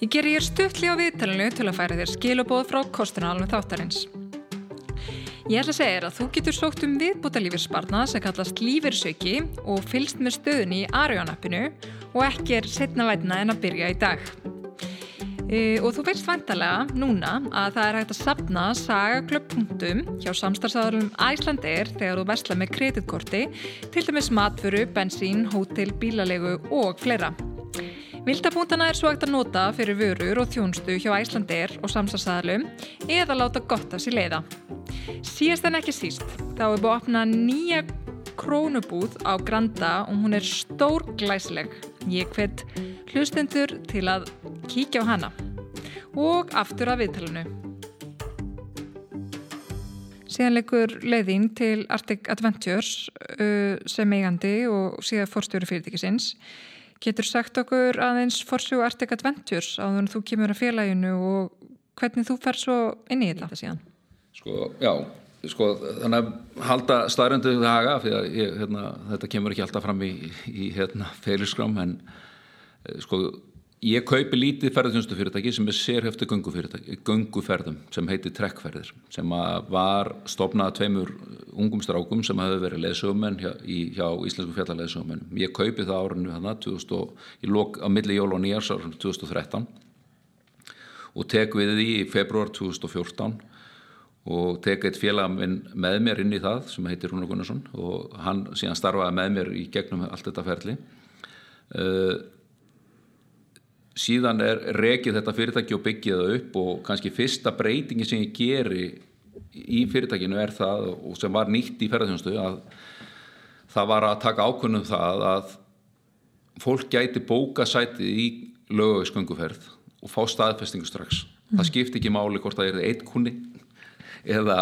Ég ger ég stuttli á viðtalinu til að færa þér skilubóð frá kostunalum þáttarins Ég ætla að segja þér að þú getur sókt um viðbútalífyrsparna sem kallast lífyrsauki og fylst með stöðunni í Arjónappinu og ekki er setna vætna en að byrja í dag. E, og þú veist vantarlega núna að það er hægt að sapna sagaklöp.um hjá samstarfsaðarum Æslandeir þegar þú versla með kreditkorti til dæmis matfuru, bensín, hótel, bílalegu og fleira. Vildapunktana er svo hægt að nota fyrir vörur og þjónstu hjá Æslandir og samstagsæðalum eða láta gott að sér leiða. Síðast en ekki síst, þá er búið að opna nýja krónubúð á Granda og hún er stór glæsleg. Ég hvet hlustendur til að kíkja á hana og aftur að viðtalinu. Síðan leikur leiðin til Arctic Adventures sem eigandi og síðan forstjóri fyrirtækisins. Getur sagt okkur aðeins forsjóðu Arctic Adventures á þannig að þú kemur að félaginu og hvernig þú fer svo inn í þetta síðan? Sko, já, sko, þannig að halda staðröndu það haga, ég, hérna, þetta kemur ekki alltaf fram í, í hérna, feiliskrám, en sko, Ég kaupi lítið ferðarþjónustu fyrirtæki sem er sérhefti gunguferðum sem heitir trekkferðir sem var stopnað tveimur ungum strákum sem hefur verið leðsögumenn hjá, hjá Íslensku fjallarleðsögumenn. Ég kaupi það árinu þannig á milli jól og nýjars árið 2013 og tek við því í februar 2014 og tek eitt félag með mér inn í það sem heitir Rúnar Gunnarsson og hann síðan starfaði með mér í gegnum allt þetta ferli. Uh, síðan er rekið þetta fyrirtæki og byggið það upp og kannski fyrsta breytingi sem ég geri í fyrirtækinu er það og sem var nýtt í ferðarþjónustu að það var að taka ákunnum það að fólk gæti bóka sætið í lögauðskönguferð og fá staðfestingu strax. Mm. Það skipti ekki máli hvort það er eitt kunni eða,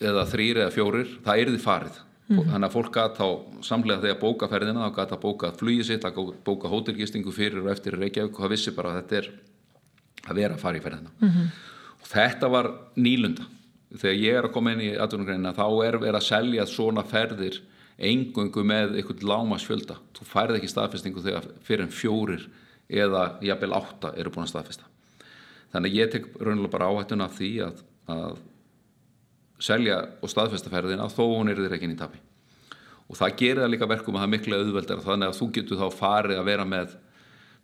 eða þrýr eða fjórir, það er því farið. Mm -hmm. þannig að fólk gæti þá samlega þegar bóka ferðina þá gæti að bóka flugið sitt bóka hótelgistingu fyrir og eftir Reykjavík og það vissi bara að þetta er að vera að fara í ferðina. Mm -hmm. og þetta var nýlunda. Þegar ég er að koma inn í aðvunugreina þá er verið að selja svona ferðir engungu með einhvern lámasfjölda þú færð ekki staðfestingu þegar fyrir en fjórir eða jafnvel átta eru búin að staðfesta. Þannig að ég tek raunlega bara áhættuna af því að, að selja og staðfesta ferðina þó hún er þér ekki inn í tapi. Og það gerir það líka verkum að það er miklu auðveldar þannig að þú getur þá farið að vera með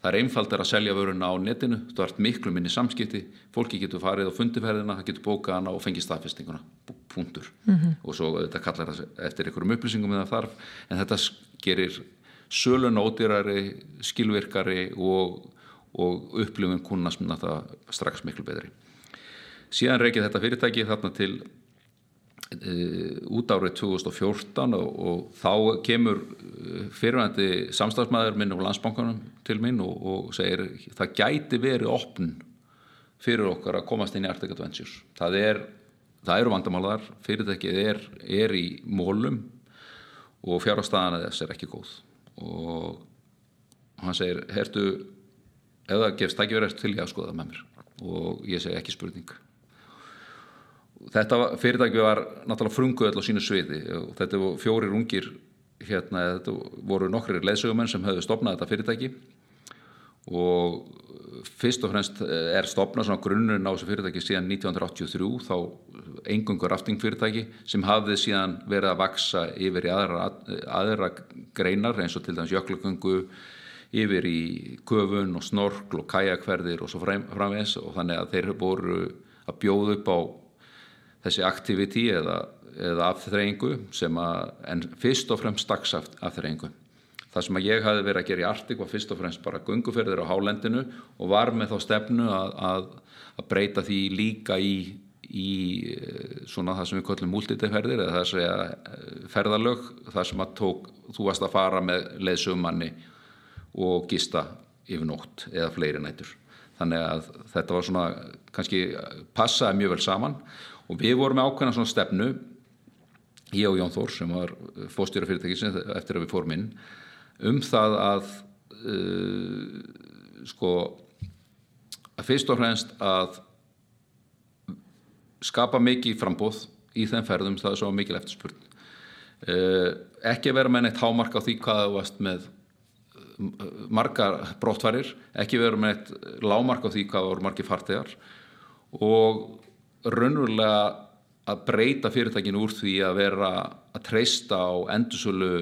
það er einfaldar að selja vöruna á netinu þú ert miklu minni samskipti fólki getur farið á fundiferðina, það getur bókað hana og fengið staðfestinguna, punktur. Mm -hmm. og svo þetta kallar það eftir einhverjum upplýsingum eða þarf, en þetta gerir sölun ódýrari skilvirkari og, og upplifun kunnast strax miklu betri. Síðan reykið þetta fyrirtæki þarna til út árið 2014 og, og þá kemur uh, fyrirvændi samstagsmæður minn á landsbankunum til minn og, og segir það gæti verið opn fyrir okkar að komast inn í Arctic Adventures. Það, er, það eru vandamálaðar fyrirtækið er, er í mólum og fjárhagstæðan þess er ekki góð. Og hann segir, hertu ef það gefst ekki verið til ég að skoða með mér? Og ég segi ekki spurning þetta fyrirtæki var náttúrulega frunguðall á sínu sviði. Og þetta voru fjórir ungir hérna, þetta voru nokkri leðsögumenn sem höfðu stopnað þetta fyrirtæki. Og fyrst og fremst er stopnað svona grunnurinn á þessu fyrirtæki síðan 1983 þá engungur raftingfyrirtæki sem hafði síðan verið að vaksa yfir í aðra, aðra greinar eins og til dæmis jöklugöngu yfir í köfun og snorkl og kajakverðir og svo framvegs og þannig að þeir voru að bjóða upp á þessi aktiviti eða, eða afþreyingu sem að, en fyrst og fremst dagsafþreyingu. Það sem að ég hafi verið að gera í Artik var fyrst og fremst bara gunguferðir á hálendinu og var með þá stefnu að, að, að breyta því líka í, í eh, svona það sem við kallum múltiteferðir eða það að segja eh, ferðalög, það sem að tók, þú varst að fara með leðsumanni og gista yfir nótt eða fleiri nætur. Þannig að þetta var svona, kannski passaði mjög vel saman og við vorum með ákveðna svona stefnu ég og Jón Þór sem var fóstjóra fyrirtækisins eftir að við fórum inn um það að uh, sko að fyrst og fremst að skapa mikið frambóð í þeim ferðum það er svo mikil eftirspurn. Uh, ekki vera með neitt hámark á því hvað það varst með margar brottfærir ekki vera með neitt lámark á því hvað voru margir fartegar og raunverulega að breyta fyrirtækinu úr því að vera að treysta á endursölu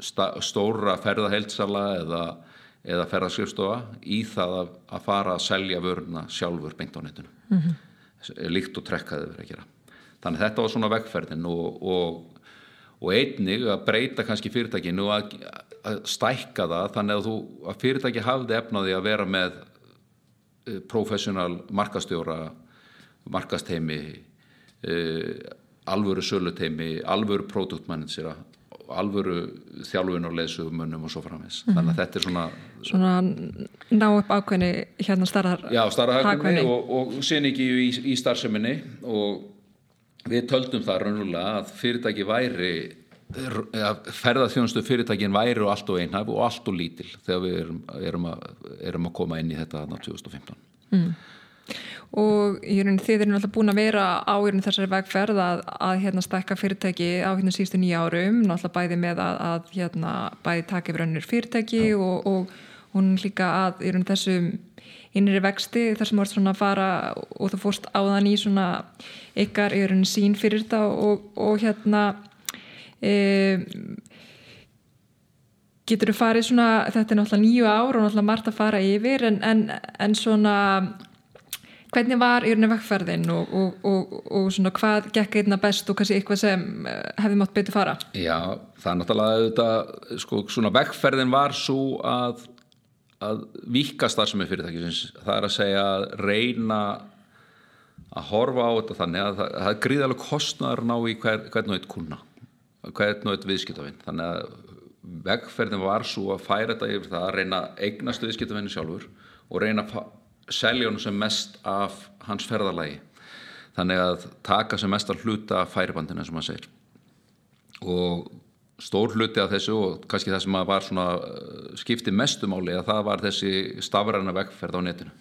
stóra ferðaheilsala eða, eða ferðarskrifstofa í það að, að fara að selja vöruna sjálfur beint á netinu mm -hmm. líkt og trekkaði verið að gera þannig þetta var svona vegferðin og, og, og einnig að breyta kannski fyrirtækinu að að stækka það þannig að, þú, að fyrirtæki hafði efnaði að vera með uh, professional markastjóra markasteimi uh, alvöru söluteimi, alvöru produktmanansera alvöru þjálfun og svo framins mm -hmm. þannig að þetta er svona svona ná upp ákveðni hérna starðar já, starðar hagkveðni og, og sín ekki í, í starfseminni og við töldum það raunverulega að fyrirtæki væri ferðarþjónustu fyrirtækin væri og allt og einhæf og allt og lítil þegar við erum, erum, að, erum að koma inn í þetta 2015 mm og raunin, þið erum alltaf búin að vera á þessari vegferð að, að hérna, stakka fyrirtæki á hérna sístu nýja árum náttúrulega bæði með að, að hérna, bæði taka yfir önnur fyrirtæki ja. og, og hún líka að raunin, þessum innri vexti þar sem ert svona að fara og þú fórst á þann í svona ykkar í raunin sín fyrir þetta og, og hérna e, getur þú farið svona þetta er náttúrulega nýju ár og náttúrulega margt að fara yfir en, en, en svona hvernig var í rauninni vekkferðin og, og, og, og svona hvað gekk einna best og kannski eitthvað sem eh, hefði mátt betur fara? Já, það er náttúrulega þetta, sko, svona vekkferðin var svo að, að vika starfsemi fyrirtækisins, það er að segja að reyna að horfa á þetta þannig að það, það er gríðalega kostnæður ná í hver, hvern og eitt kuna, hvern og eitt viðskiptafinn, þannig að vekkferðin var svo að færa þetta yfir það að reyna eignast viðskiptafinni sjálfur og reyna að selja hann sem mest af hans ferðalagi. Þannig að taka sem mest að hluta færibandinu sem hann segir. Og stór hluti af þessu og kannski það sem var svona uh, skipti mestumáli að það var þessi stafræna vegferð á netinu.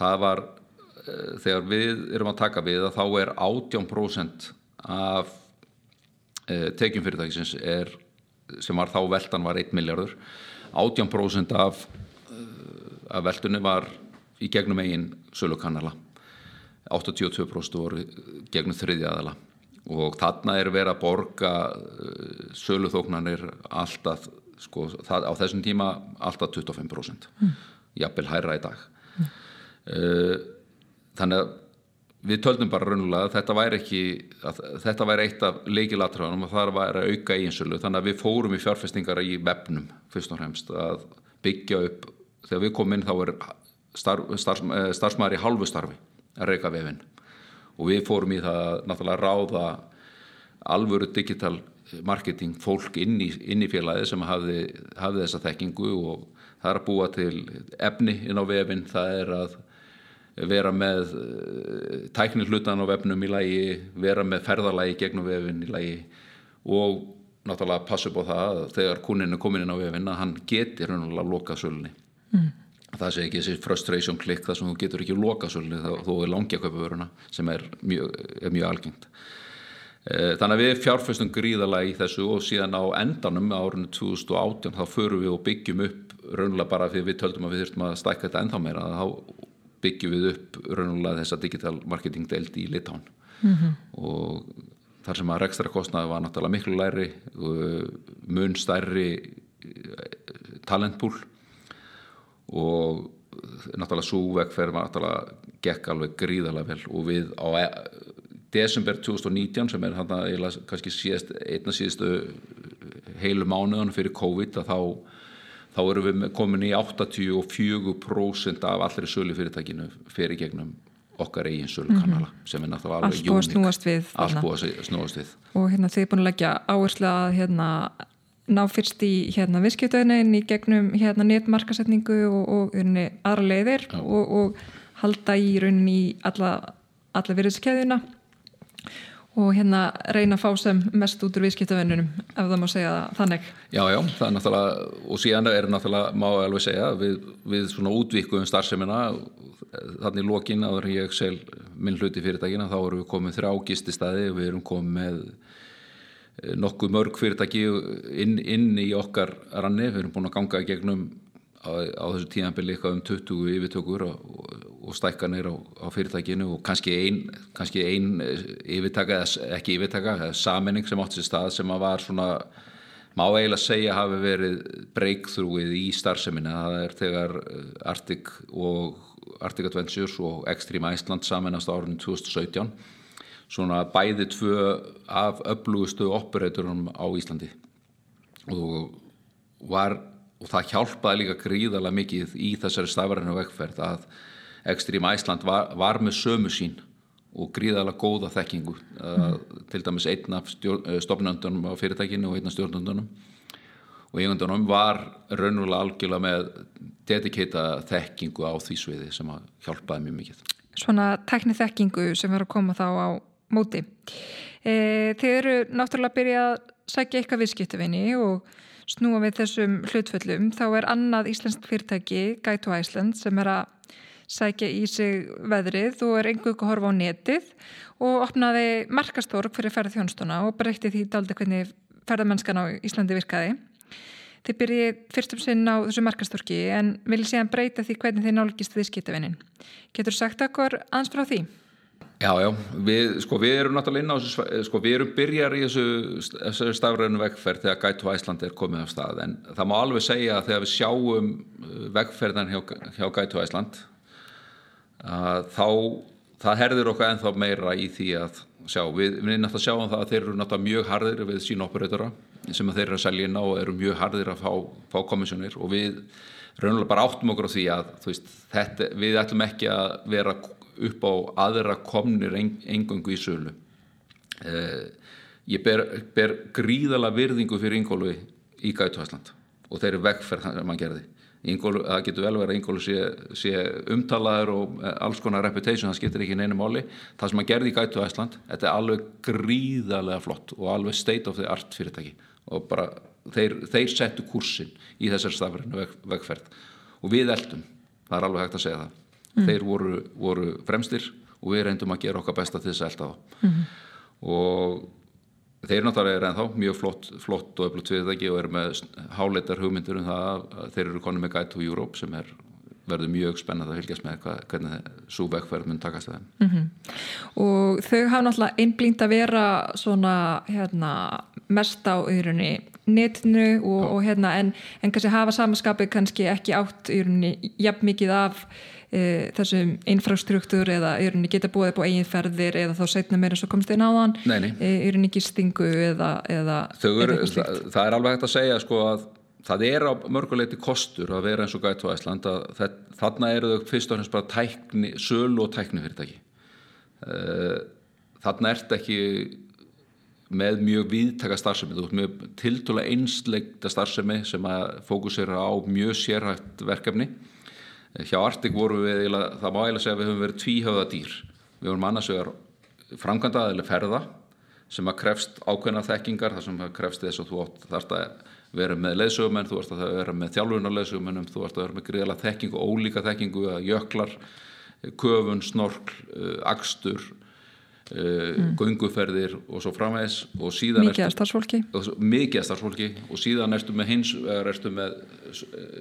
Það var uh, þegar við erum að taka við að þá er 18% af uh, tekjum fyrirtækisins er, sem var þá veldan var 1 miljardur 18% af, af veldunni var í gegnum eigin sölukanala 82% voru gegnum þriðjaðala og þarna er verið að borga uh, söluþóknanir alltaf sko, það, á þessum tíma alltaf 25% mm. jafnvel hæra í dag mm. þannig að við töldum bara raunulega að þetta væri ekki að þetta væri eitt af leikilatröðunum og það væri að auka eiginsölu þannig að við fórum í fjárfestingar í vefnum fyrst og fremst að byggja upp þegar við komum inn þá er starf, starf, eh, starfsmæður í halvu starfi að reyka vefinn og við fórum í það náttúrulega ráða alvöru digital marketing fólk inn í, inn í félagi sem hafði, hafði þessa þekkingu og það er að búa til efni inn á vefinn, það er að vera með eh, tækni hlutan á vefnum í lagi vera með ferðalagi gegnum vefinn í lagi og náttúrulega passa upp á það að þegar kunin er komin inn á vefinn að hann getur að loka sölunni. Mm það sé ekki þessi frustration klikk þar sem þú getur ekki loka svolítið þó er langja kaupavöruna sem er mjög, er mjög algengt. E, þannig að við fjárfæstum gríðalega í þessu og síðan á endanum árinu 2018 þá förum við og byggjum upp raunlega bara því við töldum að við þurftum að stækka þetta ennþá meira þá byggjum við upp raunlega þessa digital marketing deild í Litán mm -hmm. og þar sem að rekstra kostnaði var náttúrulega miklu læri mun stærri e, talentpúl og náttúrulega svo vegferð var náttúrulega gekk alveg gríðarlega vel. Og við á e desember 2019 sem er hann að kannski síðast, einna síðustu heilu mánuðan fyrir COVID að þá, þá erum við komin í 84% af allri sölu fyrirtækinu fyrir gegnum okkar eigin sölu kanala mm -hmm. sem er náttúrulega alveg allt búið að snúast við allt búið að snúast við. Og hérna þið er búin að leggja áherslu að hérna ná fyrst í hérna viðskiptöðunin í gegnum hérna netmarkasetningu og, og aðra leiðir og, og halda í rauninni í alla, alla virðiskeðina og hérna reyna að fá sem mest út úr viðskiptöðunum ef það má segja þannig. Já, já, það er náttúrulega og síðan er náttúrulega, má ég alveg segja við, við svona útvíkuðum starfseminna þannig lókin áður ég sel minn hluti fyrirtækina þá erum við komið þrjá gististæði og við erum komið með nokkuð mörg fyrirtæki inn, inn í okkar ranni, við erum búin að ganga gegnum á, á þessu tíðanbili eitthvað um 20 yfirtökur og, og stækkanir á, á fyrirtækinu og kannski einn ein yfirtaka eða ekki yfirtaka, eða saminning sem átt sér stað sem að var svona má eiginlega segja hafi verið breakthroughið í starfseminna, það er þegar eh, Arctic og Arctic Adventures og Extreme Iceland saminast árunni 2017 svona bæði tvö af öflugustu operatorum á Íslandi og var, og það hjálpaði líka gríðarlega mikið í þessari stafræðinu vegferð að Extreme Iceland var, var með sömu sín og gríðarlega góða þekkingu mm. til dæmis einn af stofnöndunum á fyrirtækinu og einn af stjórnöndunum og eigundunum var raunulega algjörlega með dedikata þekkingu á því sviði sem hjálpaði mjög mikið. Svona tekni þekkingu sem var að koma þá á móti. E, þið eru náttúrulega að byrja að sækja eitthvað viðskiptafinni og snúa við þessum hlutföllum. Þá er annað íslenskt fyrirtæki, Guide to Iceland, sem er að sækja í sig veðrið og er einhverju horfa á netið og opnaði markastorg fyrir ferðarþjónstuna og breytti því daldi hvernig ferðarmennskan á Íslandi virkaði. Þið byrjið fyrstum sinn á þessu markastorki en viljið séðan breyta því hvernig þið nálgist viðskiptavinnin. Getur sagt okkur aðeins frá því? Já, já, við, sko, við erum náttúrulega inn á þessu, sko, við erum byrjar í þessu, þessu stafræðinu vegferð þegar Gætu Æslandi er komið af stað en það má alveg segja að þegar við sjáum uh, vegferðan hjá, hjá Gætu Æsland að þá það herðir okkar ennþá meira í því að sjá, við, við erum náttúrulega að sjá um það að þeir eru náttúrulega mjög harðir við sín operatora sem þeir eru að selja inn á og eru mjög harðir að fá, fá komissjónir og við raunulega bara áttum okkur á því að veist, þetta, við ætlum ekki að vera upp á aðra komnir engöngu í sölu. Eh, ég ber, ber gríðala virðingu fyrir Ingólu í Gætuhæsland og þeir eru vegferð þannig að mann gerði. Ingólu, það getur vel verið að Ingólu sé, sé umtalaður og eh, alls konar reputation, það skiptir ekki neina máli. Það sem að gerði í Gætu Æsland þetta er alveg gríðarlega flott og alveg state of the art fyrirtæki og bara þeir, þeir settu kursin í þessar stafrinu veg, vegferð og við eldum, það er alveg hægt að segja það mm. þeir voru, voru fremstir og við reyndum að gera okkar besta til þess að elda það mm. og Þeir náttúrulega er ennþá mjög flott, flott og öflugt fyrirtæki og eru með háleitar hugmyndur um það að þeir eru konið með Guide to Europe sem er, verður mjög spennand að fylgjast með hvað, hvernig svo vekkverð mun takast það. Mm -hmm. Og þau hafa náttúrulega einblínt að vera svona hérna, mest á yðrunni netinu og, og hérna en, en kannski hafa samanskapið kannski ekki átt yðrunni jafn mikið af e, þessum infrastruktúr eða er henni geta búið upp á eigin ferðir eða þá setna meira svo komst einn áðan e, er henni ekki stingu eða, eða er það, það er alveg hægt að segja sko að það er á mörguleiti kostur að vera eins og gætu á Æsland að þarna eru þau fyrst og fremst bara tækni, sölu og tækni fyrirtæki e, þarna ert ekki með mjög viðtaka starfsemi, þú veist, mjög tiltúlega einsleikta starfsemi sem að fókusera á mjög sérhægt verkefni hjá Artik voru við, það má eiginlega segja að við höfum verið tvíhauða dýr. Við vorum annars vegar framkvæmdað eða ferða sem að krefst ákveðna þekkingar þar sem að krefst þess að þú þarfst að vera með leðsögumenn, þú þarfst að vera með þjálfurinn á leðsögumennum, þú þarfst að vera með gríðala þekkingu, ólíka þekkingu, jöklar köfun, snorkl, akstur mm. gönguferðir og svo framvegs og síðan mikið að starfsfólki. Mikið að starfsfólki. Og síðan erstu með hins erstu með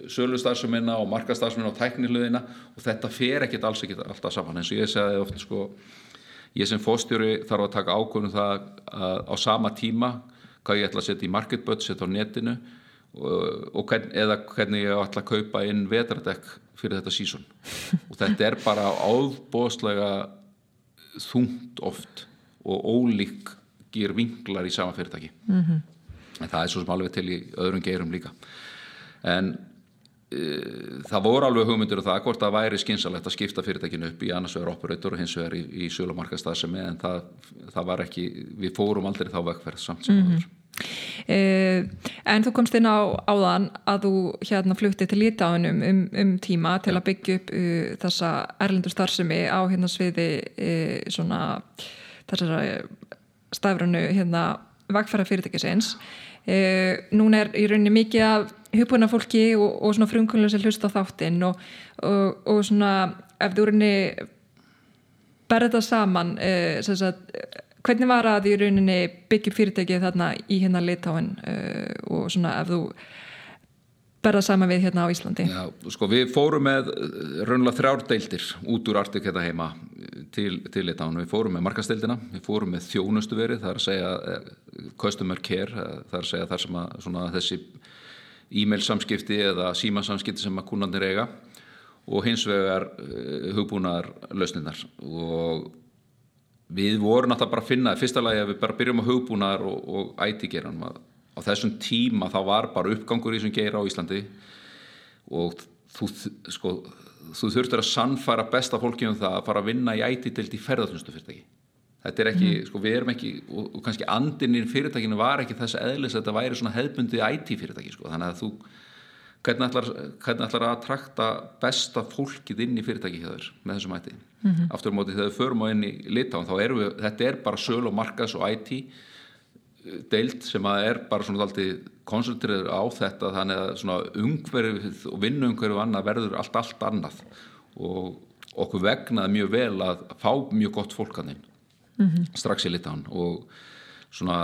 sölustarfsumina og markastarfsumina og tækniluðina og þetta fer ekkit alls ekkit alltaf saman. Eins og ég segði ofta sko ég sem fóstjóri þarf að taka ákvörðum það að á sama tíma hvað ég ætla að setja í market budget á netinu og, og hvern, eða hvernig ég ætla að kaupa inn vetradekk fyrir þetta sísón og þetta er bara áðbóðslega þungt oft og ólíkir vinglar í sama fyrirtæki mm -hmm. en það er svo sem alveg til í öðrum geirum líka en e, það voru alveg hugmyndir og um það hvort það væri skynsalegt að skipta fyrirtækinu upp í annars vegar operator og hins vegar í, í sölumarkastafsemi en það, það var ekki, við fórum aldrei þá vegferð samt sem mm -hmm. Uh, en þú komst inn á áðan að þú hérna flutti til Lítáinum um, um tíma til að byggja upp uh, þessa erlendur starfsemi á hérna sviði uh, svona þessara stafrunu hérna vagfæra fyrirtækisins núna er í rauninni mikið af hugbúna fólki og, og svona frumkvöldlega sem hlusta þáttinn og, og, og svona ef þú rauninni berða saman sem sagt hvernig var að í rauninni byggjum fyrirtækið þarna í hérna litáin uh, og svona ef þú berða sama við hérna á Íslandi? Já, sko við fórum með uh, raunlega þrjár deildir út úr Artik hérna heima til, til litáin við fórum með markasteildina, við fórum með þjónustu verið, það er að segja uh, customer care, er að segja þar sem að svona, þessi e-mail samskipti eða síma samskipti sem að kúnandir eiga og hins vegar hugbúnaðar lausninnar og við vorum náttúrulega bara að finna fyrsta lagi að við bara byrjum að hugbúnaðar og, og IT-geranum að á á þessum tíma þá var bara uppgangur í þessum geira á Íslandi og þú, sko, þú þurftur að sannfæra besta fólki um það að fara að vinna í ætitild í ferðarþjónustu fyrirtæki þetta er ekki, mm. sko við erum ekki og, og kannski andinir fyrirtækinu var ekki þess eðlis að þetta væri svona hefbundi IT fyrirtæki sko, þannig að þú hvernig ætlar, hvernig ætlar að trakta besta fólkið inn í fyrirtæki hjá þér með þessum IT mm -hmm. aftur á móti þegar við förum á inn í litáðan þá erum við, þetta er bara söl og markas og IT eh, deilt sem að er bara svona alltaf koncentriður á þetta þannig að svona umhverfið og vinnuumhverfið annað verður allt allt annað og okkur vegnaði mjög vel að fá mjög gott fólkaninn mm -hmm. strax í litáðan og svona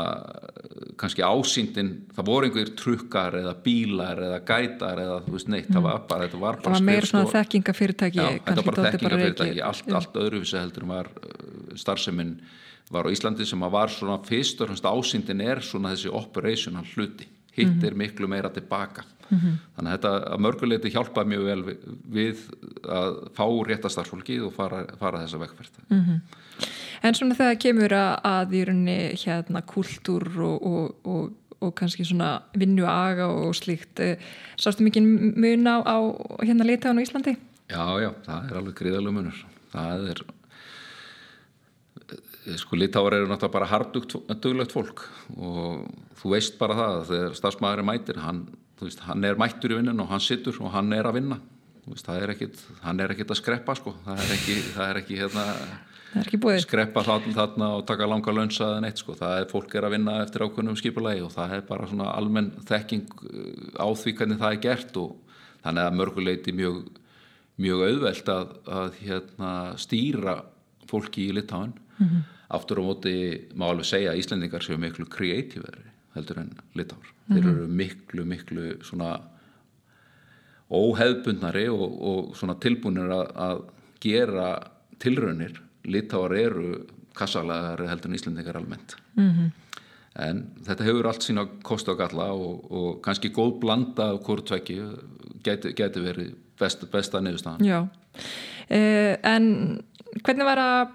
kannski ásýndin það voru einhverjir trukkar eða bílar eða gætar eða þú veist neitt mm. það var bara, þetta var bara það var meira svona þekkingafyrirtæki já, þetta var bara þekkingafyrirtæki allt, allt öðruvísi heldur var uh, starfseminn var á Íslandi sem að var svona fyrst og fremst ásýndin er svona þessi operational hluti hitt mm -hmm. er miklu meira tilbaka mm -hmm. þannig að þetta mörguleiti hjálpaði mjög vel við, við að fá réttastarfólki og fara, fara þessa vekkferð -hmm. En svona þegar kemur að, að í rauninni hérna kultúr og, og, og, og kannski svona vinnu aga og slíkt eh, sástu mikið mun á, á hérna leitaðan á Íslandi? Já, já, það er alveg gríðalög munur það er Eh, sko litáar eru náttúrulega bara harduglegt fólk og þú veist bara það þegar stafsmæður er mætir hann, veist, hann er mættur í vinnun og hann sittur og hann er að vinna veist, er ekkit, hann er ekkit að skreppa sko. það er ekki, það er ekki, hérna, skreppa þarna og taka langa lönsa eða neitt sko. það er fólk er að vinna eftir ákveðnum skipulegi og það er bara svona almenn þekking eh, á því hvernig það er gert og þannig að mörguleiti mjög, mjög auðvelt að, að hérna, stýra fólki í litáin mm -hmm aftur á móti má alveg segja að Íslandingar séu miklu kreatífari heldur en litár mm -hmm. þeir eru miklu miklu svona óheðbundnari og, og svona tilbúinir að, að gera tilraunir litáar eru kassalagari heldur en Íslandingar almennt mm -hmm. en þetta hefur allt sína kost og galla og, og kannski góð blanda af hvort tvekki geti, geti verið best, besta nefnstafan Já, uh, en hvernig var að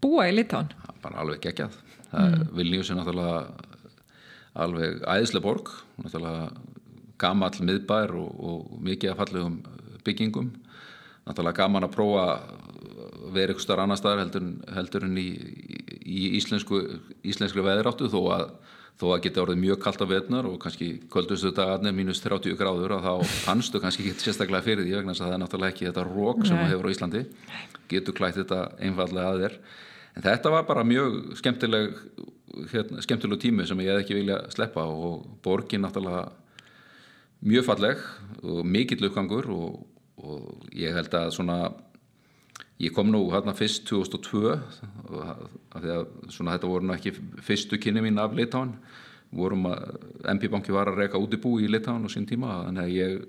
búa í Litáin? bara alveg geggjað mm. Vilnius er náttúrulega alveg æðislega borg náttúrulega gamall miðbær og, og mikið af fallegum byggingum náttúrulega gaman að prófa verið eitthvað starf annar staðar heldur, heldur en í, í íslensku íslenskri veðiráttu þó að þó að geta orðið mjög kallt á vetnar og kannski kvöldustu dagarnir mínus 30 gráður og þá fannstu kannski ekki sérstaklega fyrir því vegna að það er náttúrulega ekki þetta rók sem það hefur á Íslandi. Getur klætt þetta einfallega að þér. En þetta var bara mjög skemmtileg hérna, skemmtileg tími sem ég hef ekki vilja sleppa og borgin náttúrulega mjög falleg og mikill uppgangur og, og ég held að svona ég kom nú hérna fyrst 2002 af því að svona þetta voru ekki fyrstu kynni mín af Litáin vorum að MP banki var að reyka út í bú í Litáin á sín tíma ég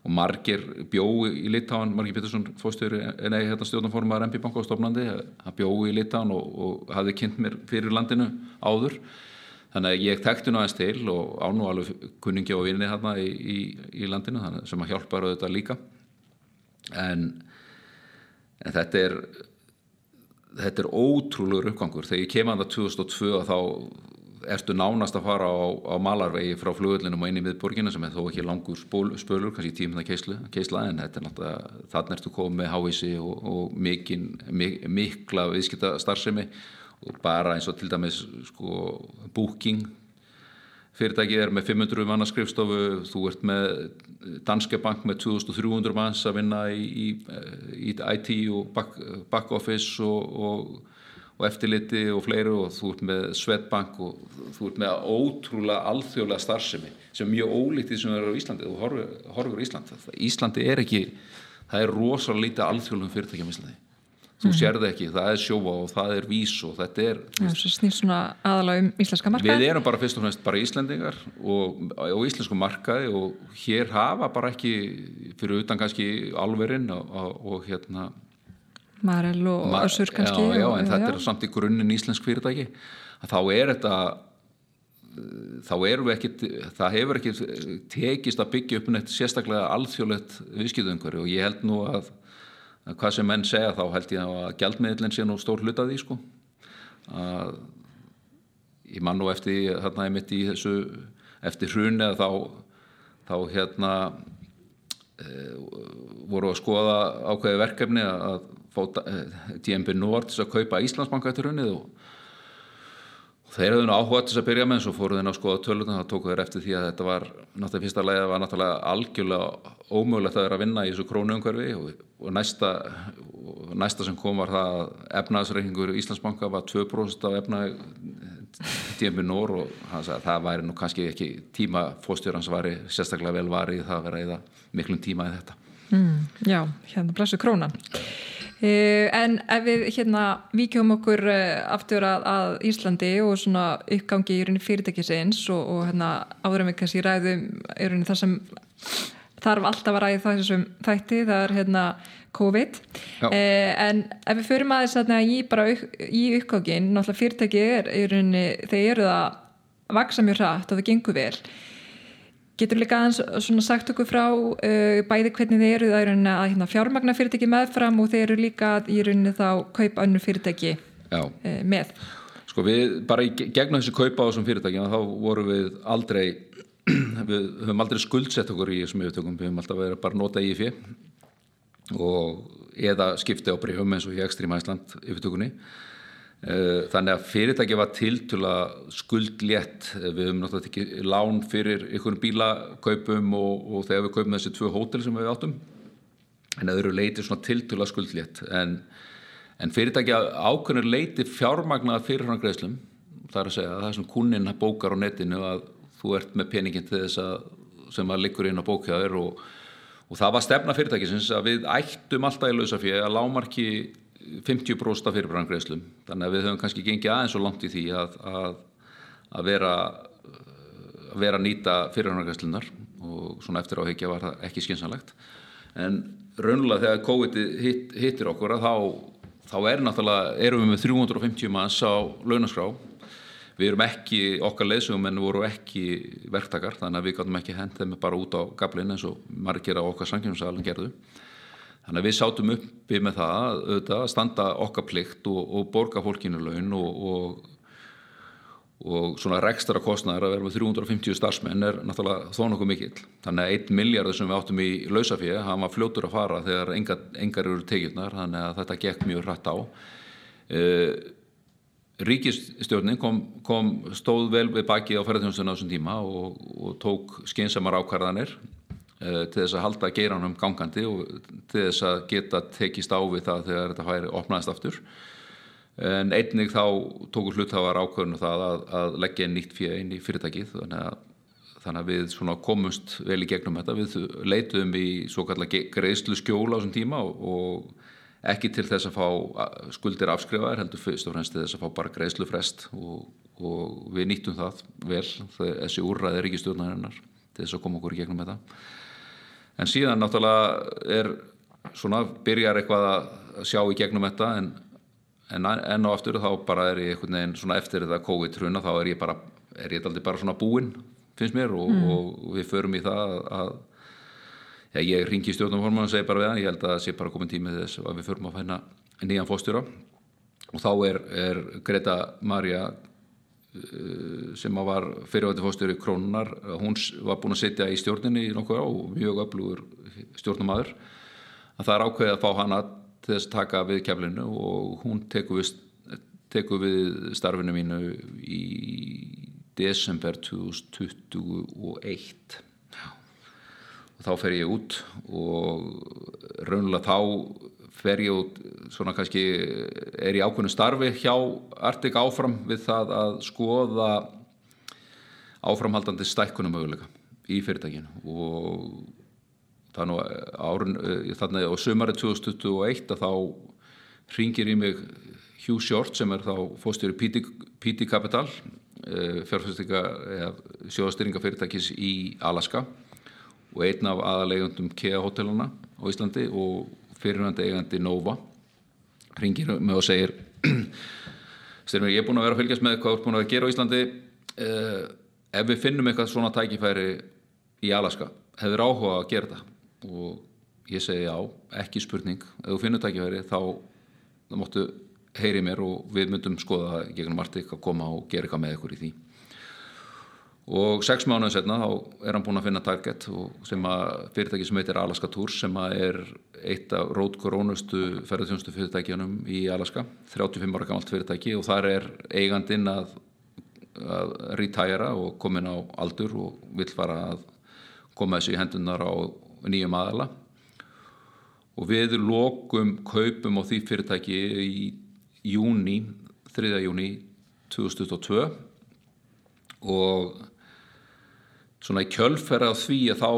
og margir bjói í Litáan Margir Pettersson fóstöru, nei hérna stjórnformaður MP banka á stofnandi, hann bjói í Litáan og, og hafði kynnt mér fyrir landinu áður, þannig að ég tekti nú aðeins til og ánú alveg kunningi og vinni hérna í, í, í landinu þannig sem að hjálpa þetta líka. En, en þetta er þetta er ótrúlegur uppgangur. Þegar ég kem að það 2002 þá ertu nánast að fara á, á malarvegi frá flugullinum og inn í miðborgina sem er þó ekki langur spól, spölur, kannski tímuna keisla, keisla en þetta er náttúrulega, þannig ertu komið með háísi og, og mikin, mik, mikla viðskipta starfsemi og bara eins og til dæmis sko, booking fyrirtækið er með 500 manna skrifstofu þú ert með Danske Bank með 2300 manns að vinna í, í, í IT og back, back office og, og og eftirliti og fleiru og þú ert með Svetbank og þú ert með ótrúlega alþjóðlega starfsemi sem er mjög ólítið sem er á Íslandi. Þú horfur, horfur Ísland. Íslandi er ekki, það er rosalega lítið alþjóðlegum fyrirtækjum í Íslandi þú mm. sér það ekki, það er sjóa og það er vís og þetta er aðalega um Við erum bara fyrst og fremst bara Íslandingar og, og íslensku markaði og hér hafa bara ekki fyrir utan kannski alverinn og, og, og hérna. Marel og Ma Össur kannski Já, já, og, en já, þetta er samt í grunninn íslensk fyrirtæki. Þá er þetta þá erum við ekki það hefur ekki tekist að byggja upp neitt sérstaklega alþjóðlegt viðskiptöngari og ég held nú að hvað sem menn segja þá held ég að gældmiðlinn sé nú stór hlut að því sko. Að ég man nú eftir þarna ég mitt í þessu eftir hrunið þá, þá hérna e, voru að skoða ákveði verkefni að fá DNB Nord að kaupa Íslandsbanka eftir hrunið og Þeir hefðu nú áhuga til þess að byrja með en svo fóru þeir að skoða töluna þá tóku þeir eftir því að þetta var náttúrulega fyrsta leiða var náttúrulega algjörlega ómögulegt að vera að vinna í þessu krónuumhverfi og, og næsta, næsta sem kom var það að efnaðsreikningur í Íslandsbanka var 2% af efnaði DMB Nór og sagði, það væri nú kannski ekki tíma fóstjórans var sérstaklega vel varið það að vera það miklum tíma í þetta. Mm, já, hérna blessu krónan. Eh, en ef við hérna vikjum okkur eh, aftur að, að Íslandi og svona uppgangi í rauninni fyrirtækisins og, og hérna áður við kannski ræðum í rauninni það sem þarf alltaf að ræði þessum þætti, það er hérna COVID. Eh, en ef við förum aðeins hérna í bara í uppgangin, náttúrulega fyrirtæki er í rauninni, þeir eru það vaksa mjög hratt og það gengur vel Getur líka aðeins svona sagt okkur frá uh, bæði hvernig þeir eru það er að hérna, fjármagna fyrirtæki meðfram og þeir eru líka í rauninni þá kaupa önnur fyrirtæki uh, með. Sko við bara í gegnum þessi kaupa á þessum fyrirtæki þá vorum við aldrei við höfum aldrei skuldsett okkur í þessum yfirtökum, við höfum alltaf verið bara nota í fyrir og eða skipti á breyfum eins og í Ekstrím Æsland yfirtökunni þannig að fyrirtæki var til til að skuldlétt við höfum náttúrulega ekki lán fyrir einhvern bílakaupum og, og þegar við kaupum þessi tvö hótel sem við áttum. En það eru leiti svona til til að skuldlétt. En, en fyrirtæki ákveðnir leiti fjármagnað fyrir hann greiðslum það er að segja að það svona kunninn bókar á netinu að þú ert með peningin til þess að sem að liggur inn á bókjaður og, og það var stefna fyrirtækisins að við ættum alltaf í lausafið að lámarki 50% af fyrirbranngreislum þannig að við höfum kannski gengið aðeins og langt í því að, að, að vera að vera að nýta fyrirbranngreislunar og svona eftir áhegja var það ekki skynsanlegt en raunulega þegar COVID hitt, hittir okkur þá, þá er náttúrulega, erum við með 350 manns á launaskrá. Við erum ekki okkar leysugum en voru ekki verktakar þannig að við gáttum ekki hendið með bara út á gablin eins og margir á okkar sankjumsalinn gerðu Þannig að við sátum uppi með það auðvitað, að standa okkar plikt og, og borga fólkinu laun og, og, og svona rekstra kostnæður að vera með 350 starfsmenn er náttúrulega þó nokkuð mikill. Þannig að 1 miljard sem við áttum í lausafíði, hann var fljótur að fara þegar engar, engar eru tekjurnar, þannig að þetta gekk mjög hrætt á. Uh, Ríkistjórnin kom, kom stóð vel við baki á ferðarþjónustunum á þessum tíma og tók skeinsamar ákvarðanir Eh, til þess að halda geiranum gangandi og til þess að geta tekist á við það þegar þetta færi opnaðist aftur. En einnig þá tókur hlutafar ákvörðinu það að, að leggja nýtt fyrir einn í fyrirtækið þannig að, þannig að við komumst vel í gegnum þetta. Við leituðum í svo kallar greiðslu skjóla á þessum tíma og, og ekki til þess að fá skuldir afskrifaðar heldur fyrst og fremst til þess að fá bara greiðslu frest og, og við nýttum það vel þessi úrræði er ekki stjórnarinnar til þess að koma okkur í gegnum þetta en síðan náttúrulega er svona, byrjar eitthvað að sjá í gegnum þetta en, en enn og aftur þá bara er ég einhvern veginn svona eftir þetta COVID-truna þá er ég bara, er ég aldrei bara svona búinn finnst mér og, mm. og við förum í það að já, ég ringi stjórnumforman og segi bara við hann, ég held að það sé bara komin tímið þess að við förum að fæna nýjan fóstjóra og þá er, er Greta Marja sem var fyrirvæti fórstöru krónunar hún var búin að sitja í stjórninni í nokkuð á og mjög öflugur stjórnumæður að það er ákveðið að fá hana til þess að taka við keflinu og hún tekur við, tekur við starfinu mínu í desember 2021 og þá fer ég út og raunlega þá fer ég út svona kannski er ég ákveðinu starfi hjá Artik áfram við það að skoða áframhaldandi stækkunum möguleika í fyrirtækinu. Og þannig þannig að á sömari 2021 að þá ringir í mig Hugh Short sem er þá fóstjóri PT, Capital eh, sjóðastýringa fyrirtækis í Alaska og einn af aðalegundum KEA hotellana á Íslandi og fyrirhandi eigandi Nova ringir mig og segir Styrmir, ég er búin að vera að fylgjast með hvað þú ert búin að gera á Íslandi uh, ef við finnum eitthvað svona tækifæri í Alaska, hefur áhuga að gera það og ég segi já, ekki spurning. Ef þú finnur tækifæri þá móttu heyri mér og við myndum skoða gegnum Artik að koma og gera eitthvað með ykkur í því og sex mánuðin setna þá er hann búin að finna target sem að fyrirtæki sem heitir Alaska Tours sem að er eitt af rótkorónustu ferðarþjónustu fyrirtækjanum í Alaska 35 ára gammalt fyrirtæki og þar er eigandinn að, að retæra og komin á aldur og vill fara að koma þessu í hendunar á nýjum aðala og við lokum kaupum á því fyrirtæki í júni 3. júni 2022 og svona í kjölferða því að þá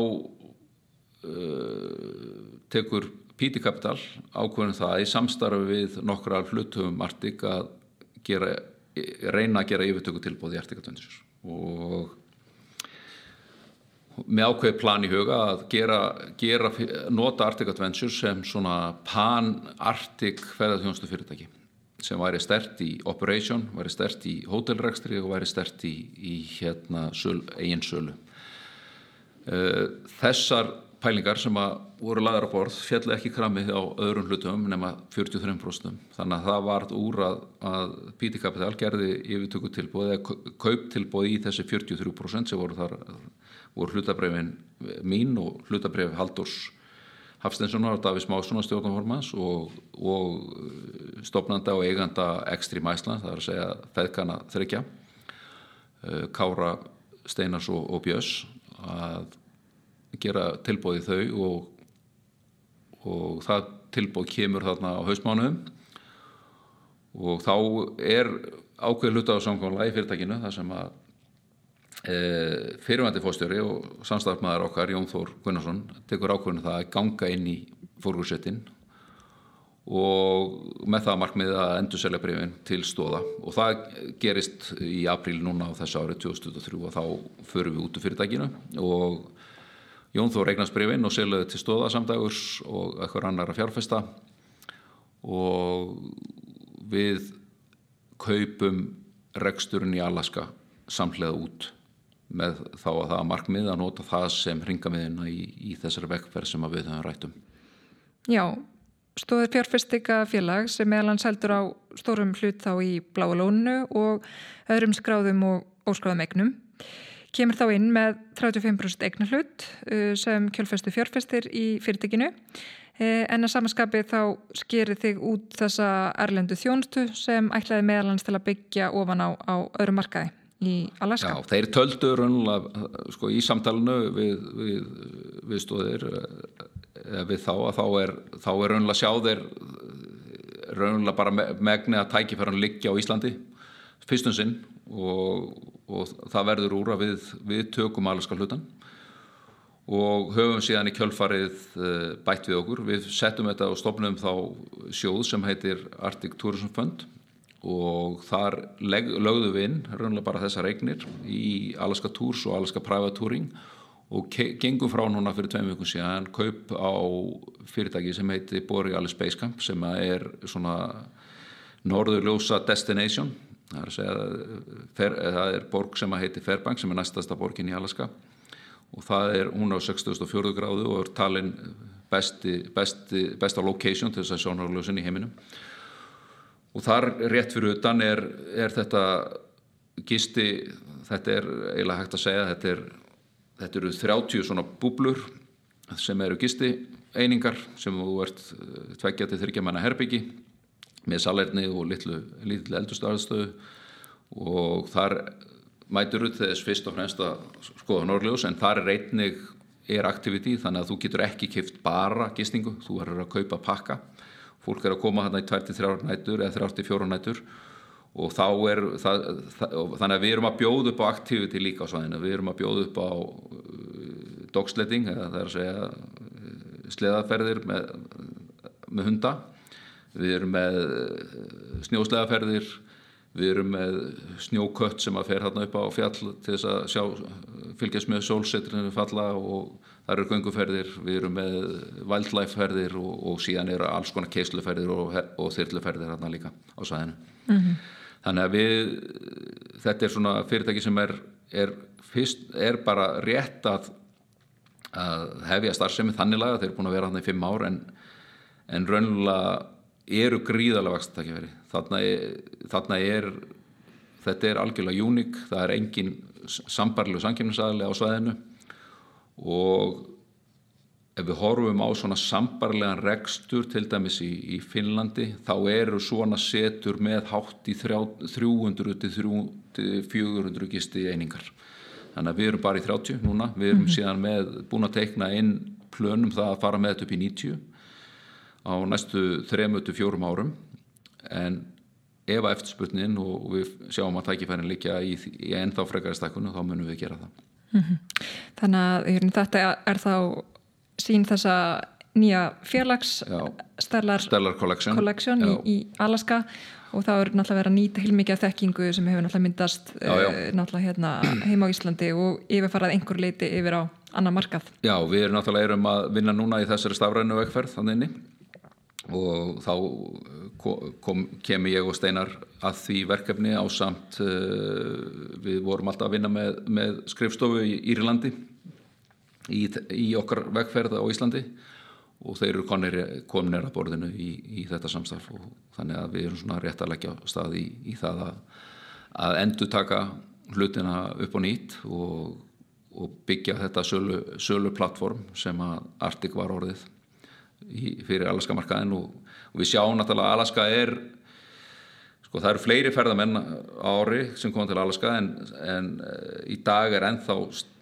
uh, tekur Píti Kapital ákveðin það í samstarfi við nokkra hlutum Artik að gera, reyna að gera yfirtöku tilbúð í Artik og með ákveði plan í huga að gera, gera nota Artik Adventures sem svona pan-Artik ferðarþjónustu fyrirtæki sem væri stert í operation, væri stert í hótelrekstri og væri stert í, í hérna, eigin sölu þessar pælingar sem að voru laðar á borð fjalli ekki kramið á öðrum hlutum nema 43% þannig að það varð úr að, að Píti Kapital gerði yfirtöku tilbúið eða kaup tilbúið í þessi 43% sem voru þar voru hlutabrefin mín og hlutabref Haldurs Hafsteinssonar og Davís Mássona stjórnformans og, og stopnanda og eiganda Extreme Iceland, það er að segja feðkana þryggja eh, Kára Steinars og, og Björns að gera tilbóði þau og, og það tilbóð kemur þarna á hausmánuðum og þá er ákveð hluta á samkvæmlega í fyrirtækinu þar sem að e, fyrirvændi fóstjóri og samstafmaður okkar Jón Þór Gunnarsson tekur ákveðinu það að ganga inn í fórgursettin og með það markmið að endur selja breyfin til stóða og það gerist í apríl núna á þessu árið 2023 og þá förum við út úr fyrirtækinu. Og Jón Þór eignast breyfin og seljaði til stóða samdagurs og eitthvað annar að fjárfesta. Og við kaupum reksturinn í Alaska samlega út með þá að það markmið að nota það sem ringamiðina í, í þessari vekkferð sem við höfum rættum Já stóður fjárfestika félag sem meðal hans heldur á stórum hlut þá í bláa lónu og öðrum skráðum og óskráðum egnum. Kemur þá inn með 35% egna hlut sem kjölfestu fjárfestir í fyrirtekinu uh, en að samanskapi þá skerir þig út þessa erlendu þjónstu sem ætlaði meðal hans til að byggja ofan á, á öðrum markaði í Alaska. Já, þeir töldu raunlega sko, í samtalenu við, við, við stóðir við þá að þá er, þá er raunlega sjáðir raunlega bara megni að tækifæran liggja á Íslandi fyrstum sinn og, og það verður úr að við, við tökum alaska hlutan og höfum síðan í kjölfarið eh, bætt við okkur. Við settum þetta og stopnum þá sjóð sem heitir Arctic Tourism Fund og þar lögðum við inn raunlega bara þessar eignir í Alaska Tours og Alaska Private Touring og gengum frá núna fyrir tveim vikum síðan kaup á fyrirtæki sem heiti Borealis Space Camp sem er svona norðurljósa destination. Það er, segja, það er borg sem heiti Fairbanks sem er næstasta borgin í Alaska. Og það er hún á 64 gráðu og er talin besti, besti, besta location til þess að sjónarljósin í heiminum og þar rétt fyrir utan er, er þetta gisti, þetta er eiginlega hægt að segja, þetta er Þetta eru 30 svona búblur sem eru gisti einingar sem þú ert eh, tveggja til þryggja manna herbyggi með salerni og litlu, litlu eldustarðstöðu og þar mætur út þess fyrst og fremst að skoða norðljós en þar er reitnig er aktiviti þannig að þú getur ekki kipt bara gistingu, þú verður að kaupa pakka fólk er að koma þarna í 23 nætur eða 34 nætur. Og þá er það, það, þannig að við erum að bjóða upp á aktiviti líka á svæðinu, við erum að bjóða upp á uh, dogsletting eða það er að segja uh, sleðaferðir með, með hunda. Við erum með uh, snjósleðaferðir. Við erum með snjókött sem að fer hérna upp á fjall til þess að sjá, fylgjast með sólsetrinu falla og það eru gönguferðir, við erum með wildlife ferðir og, og síðan eru alls konar keisluferðir og, og þyrluferðir hérna líka á svæðinu. Mm -hmm þannig að við þetta er svona fyrirtæki sem er, er, fyrst, er bara rétt að, að hefja starfsemi þannig laga, þeir eru búin að vera hann í fimm ár en, en raunlega eru gríðarlega vakstakifæri þarna, þarna er þetta er algjörlega uník, það er engin sambarlegu samkjöfnisaðli á svæðinu. Og ef við horfum á svona sambarlegan rekstur til dæmis í, í Finnlandi þá eru svona setur með hátt í 300 til 400 gisti einingar. Þannig að við erum bara í 30 núna. Við erum mm -hmm. síðan með búin að teikna inn plönum það að fara með þetta upp í 90 á næstu 3-4 árum. En ef að eftirsputnin og við sjáum að tækifærin líka í, í ennþá frekari stakkunum þá munum við gera það mm -hmm. Þannig að þetta er þá sín þessa nýja félags Stellar, Stellar Collection, Collection í, í Alaska og það er náttúrulega verið að nýta heilmikið af þekkingu sem hefur náttúrulega myndast já, já. Uh, náttúrulega hérna heima á Íslandi og yfirfarað einhver leiti yfir á annar markað. Já, við erum náttúrulega erum að vinna núna í þessari stafrænu vegferð þannig og þá kom, kemi ég og Steinar að því verkefni á samt uh, við vorum alltaf að vinna með, með skrifstofu í Írlandi í, í okkar vegferð á Íslandi. Og þeir eru konir, kominir að borðinu í, í þetta samstarf og þannig að við erum svona rétt að leggja stað í, í það að, að endur taka hlutina upp og nýtt og, og byggja þetta sölu, sölu plattform sem að Arctic var orðið fyrir Alaska markaðin og, og við sjáum náttúrulega að Alaska er Sko það eru fleiri ferðamenn ári sem kom til Alaska en, en uh, í dag er ennþá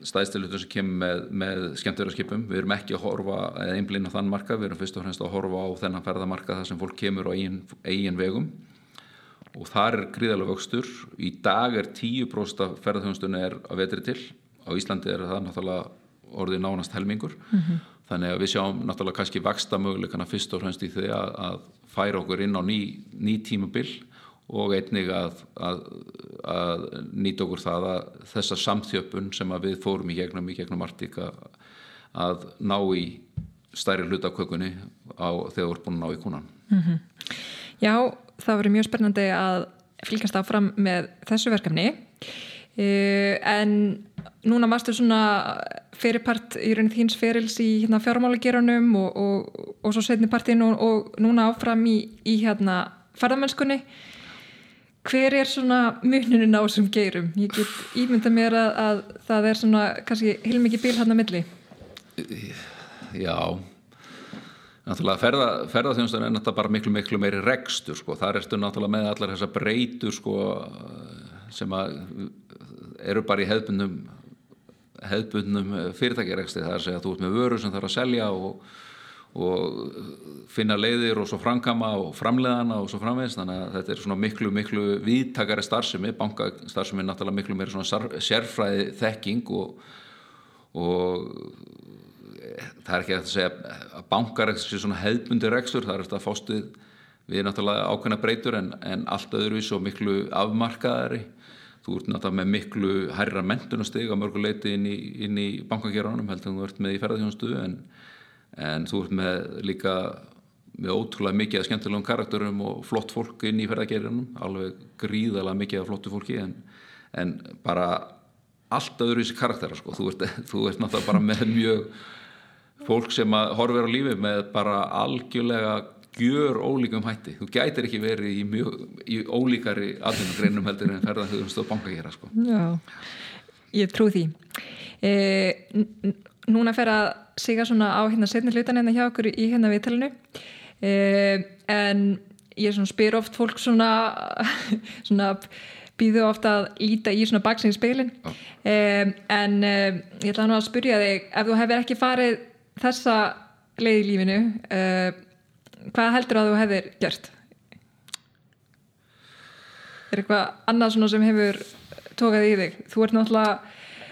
stæðstilutur sem kemur með, með skemmtverðarskipum. Við erum ekki að horfa eða einblýna þann marka, við erum fyrst og fremst að horfa á þennan ferðamarka þar sem fólk kemur á eigin, eigin vegum og þar er gríðalega vöxtur. Í dag er 10% af ferðarþjónustunni er að vetri til. Á Íslandi er það náttúrulega orðið nánast helmingur. Mm -hmm. Þannig að við sjáum náttúrulega kannski vaksta möguleikana fyrst og fremst í því að, að færa okkur inn á ný, ný tímabill og einnig að, að, að nýta okkur það að þessa samþjöppun sem við fórum í gegnum í gegnum Artík að ná í stærri hlutakökunni þegar við erum búin að ná í kúnan mm -hmm. Já, það verið mjög spennandi að fylgjast áfram með þessu verkefni uh, en núna varstu svona fyrirpart í raunin þíns ferils í hérna, fjármálageranum og, og, og svo setni partin og, og núna áfram í, í hérna ferðamennskunni. Hver er svona mununin á þessum geirum? Ég get ímynda mér að, að það er svona kannski heilmikið bíl hann að milli. Já. Náttúrulega ferða, ferðarþjónustan er náttúrulega bara miklu miklu meiri rekstur sko, þar ertu náttúrulega með allar þessa breytur sko sem að eru bara í hefðbundum hefðbundum fyrirtækjareksti það er að segja að þú ert með vöru sem þarf að selja og og finna leiðir og svo framkama og framleðana og svo framvegist þannig að þetta er svona miklu miklu viðtakari starfsemi, bankastarfsemi er náttúrulega miklu meira svona sérfræði þekking og, og það er ekki að segja að bankar er svona hefðbundi rekstur, það er eftir að fástuð við náttúrulega ákveðna breytur en, en allt öðruvís og miklu afmarkaðari þú ert náttúrulega með miklu hærra mentunasteg á mörguleiti inn í, í bankagerðanum heldur en þú ert með í ferðarþjónustuðu en en þú ert með líka með ótrúlega mikið af skemmtilegum karakterum og flott fólk inn í ferðagerðinum alveg gríðalega mikið af flottu fólki en, en bara allt öðru í þessi karaktera sko. þú, ert, þú ert náttúrulega bara með mjög fólk sem horfir á lífi með bara algjörlega gjör ólíkum hætti, þú gætir ekki verið í mjög, í ólíkari aðeinagreinum heldur en ferðarþjóðumst og bankagera sko. Já, ég trú því. E, Núna fer að siga svona á hérna setni hlutan hérna hjá okkur í hérna viðtalinu. Eh, en ég spyr oft fólk svona, svona býðu ofta að líta í svona baksinn í speilin eh, en ég ætla nú að spyrja þig ef þú hefur ekki farið þessa leið í lífinu eh, hvað heldur að þú hefur gert? Er eitthvað annað svona sem hefur tókað í þig? Þú ert náttúrulega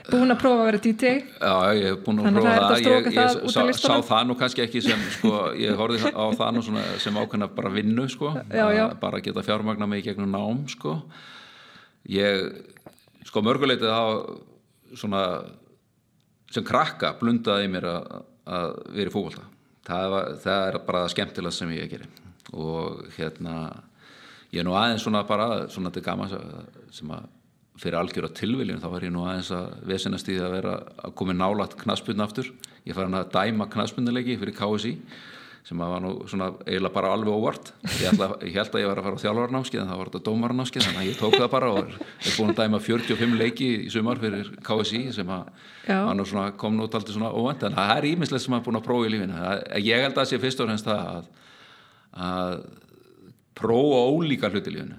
búin að prófa að vera DJ Já, ég hef búin að prófa það, ég, ég sá, sá það nú kannski ekki sem sko, ég horfið á það nú sem ákveðna bara vinnu sko, já, já. bara geta fjármagna mig gegnum nám sko ég, sko mörguleitið á svona sem krakka blundaði mér að, að vera í fólkvölda það, það er bara skemmtilega sem ég gerir og hérna ég er nú aðeins svona bara svona til gama sem að fyrir algjör á tilviljun þá var ég nú aðeins að vesenast í að vera að koma nálagt knaspunna aftur. Ég fær hann að dæma knaspunnulegi fyrir KSI sem var nú svona eiginlega bara alveg óvart. Ég, ætla, ég held að ég var að fara á þjálfarnámskið en það var þetta dómarnámskið þannig að ég tók það bara og er búin að dæma 45 leiki í sumar fyrir KSI sem að kom nút alltaf svona óvend en það er ímislegt sem að búin að prófa í lífinu. Ég held að það sé fyrst og fremst að, að prófa ólíka hluti í lífinu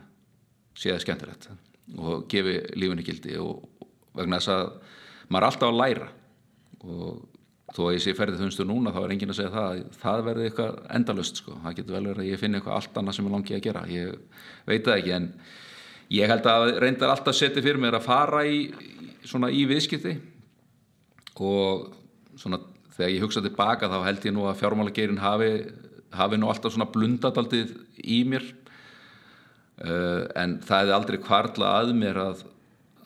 sé það skemmtilegt og gefi lífinu gildi og vegna þess að maður er alltaf að læra. Og þó að ég sé ferðið þunstu núna þá er engin að segja það það verði eitthvað endalust sko. það getur vel verið að ég finna eitthvað allt annað sem ég langi að gera. Ég veit það ekki en ég held að reyndar alltaf setja fyrir mér að fara í svona í viðskipti. Og svona þegar ég hugsa tilbaka þá held ég nú að fjármálageirinn hafi, hafi nú alltaf svona blundadaldið í mér. Uh, en það hefði aldrei kvarla að mér að,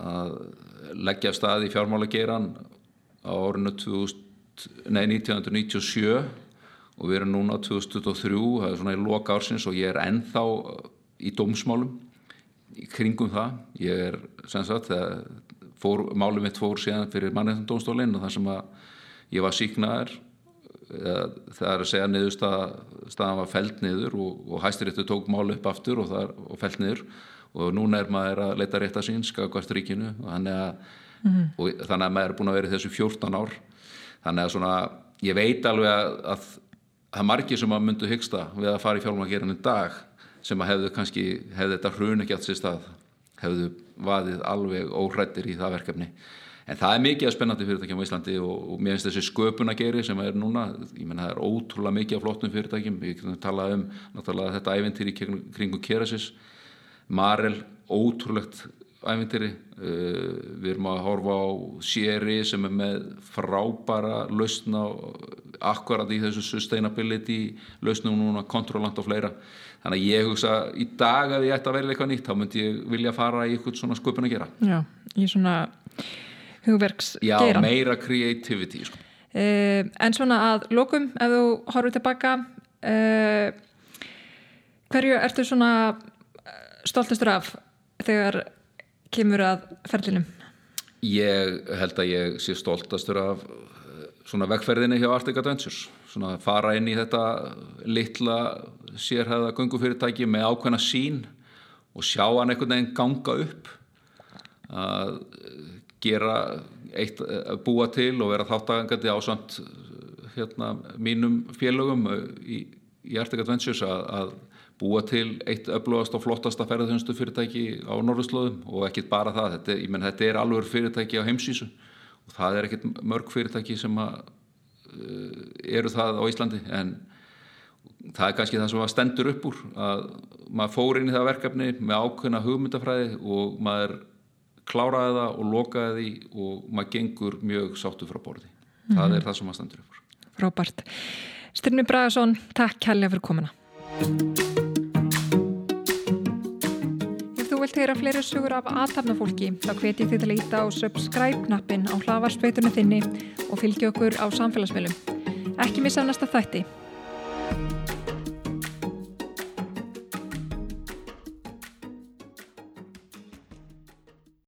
að leggja af stað í fjármálageirann á orðinu 2000 nei, 1997 og við erum núna 2023, það er svona í loka ársins og ég er ennþá í dómsmálum í kringum það. Ég er, sem sagt, fór, málum mitt fór síðan fyrir mannreitandómstólinn og það sem að ég var síknaður það er að segja niður staðan var feld niður og, og hæstiréttu tók málu upp aftur og, og feld niður. Og núna er maður að leita rétt að sín skakvært ríkinu og þannig að, mm -hmm. og þannig að maður er búin að vera þessu 14 ár þannig að svona ég veit alveg að, að það er margir sem að myndu hyggsta við að fara í fjármálagerinu dag sem að hefðu kannski, hefðu þetta hrun ekki alls í stað, hefðu vaðið alveg óhrættir í það verkefni. En það er mikið að spennandi fyrirtækjum á Íslandi og, og mér finnst þessi sköpunageri sem er núna, ég menna það er ótrúlega mikið af flottum fyrirtækjum, við getum talað um náttúrulega þetta æventýri kringu Kerasis Marel, ótrúlegt ævintýri. Uh, við erum að horfa á séri sem er með frábæra lausna akkurat í þessu sustainability lausnum núna, kontrolant og fleira. Þannig að ég hugsa í dag að ég ætti að velja eitthvað nýtt, þá myndi ég vilja fara í eitthvað svona sköpun að gera. Já, í svona hugverks Já, meira creativity sko. uh, En svona að lokum, ef þú horfður tilbaka uh, hverju ertu svona stoltastur af þegar kemur að ferlinum? Ég held að ég sé stoltastur af eh, svona vegferðinni hjá Arctic Adventures svona fara inn í þetta litla sérhæða gungufyrirtæki með ákveðna sín og sjá hann einhvern veginn ganga upp að gera eitt, að búa til og vera þáttagangandi á samt hérna mínum félögum í, í Arctic Adventures að, að búa til eitt öflugast og flottasta ferðarþjónustu fyrirtæki á Norðurslóðum og ekkit bara það, þetta, menn, þetta er alveg fyrirtæki á heimsísu og það er ekkit mörg fyrirtæki sem að, uh, eru það á Íslandi en það er kannski það sem að stendur upp úr að maður fór inn í það verkefni með ákveðna hugmyndafræði og maður kláraði það og lokaði því og maður gengur mjög sáttu frá borði mm -hmm. það mhm. er það sem maður stendur upp úr Frábært. Styrmi Bragason, takk kærlega fyrir komina vilt heyra fleiri sugur af aðtapnafólki þá hveti þið til að íta á subscribe-knappin á hlavarspeitunum þinni og fylgja okkur á samfélagsmiðlum. Ekki missa næsta þætti.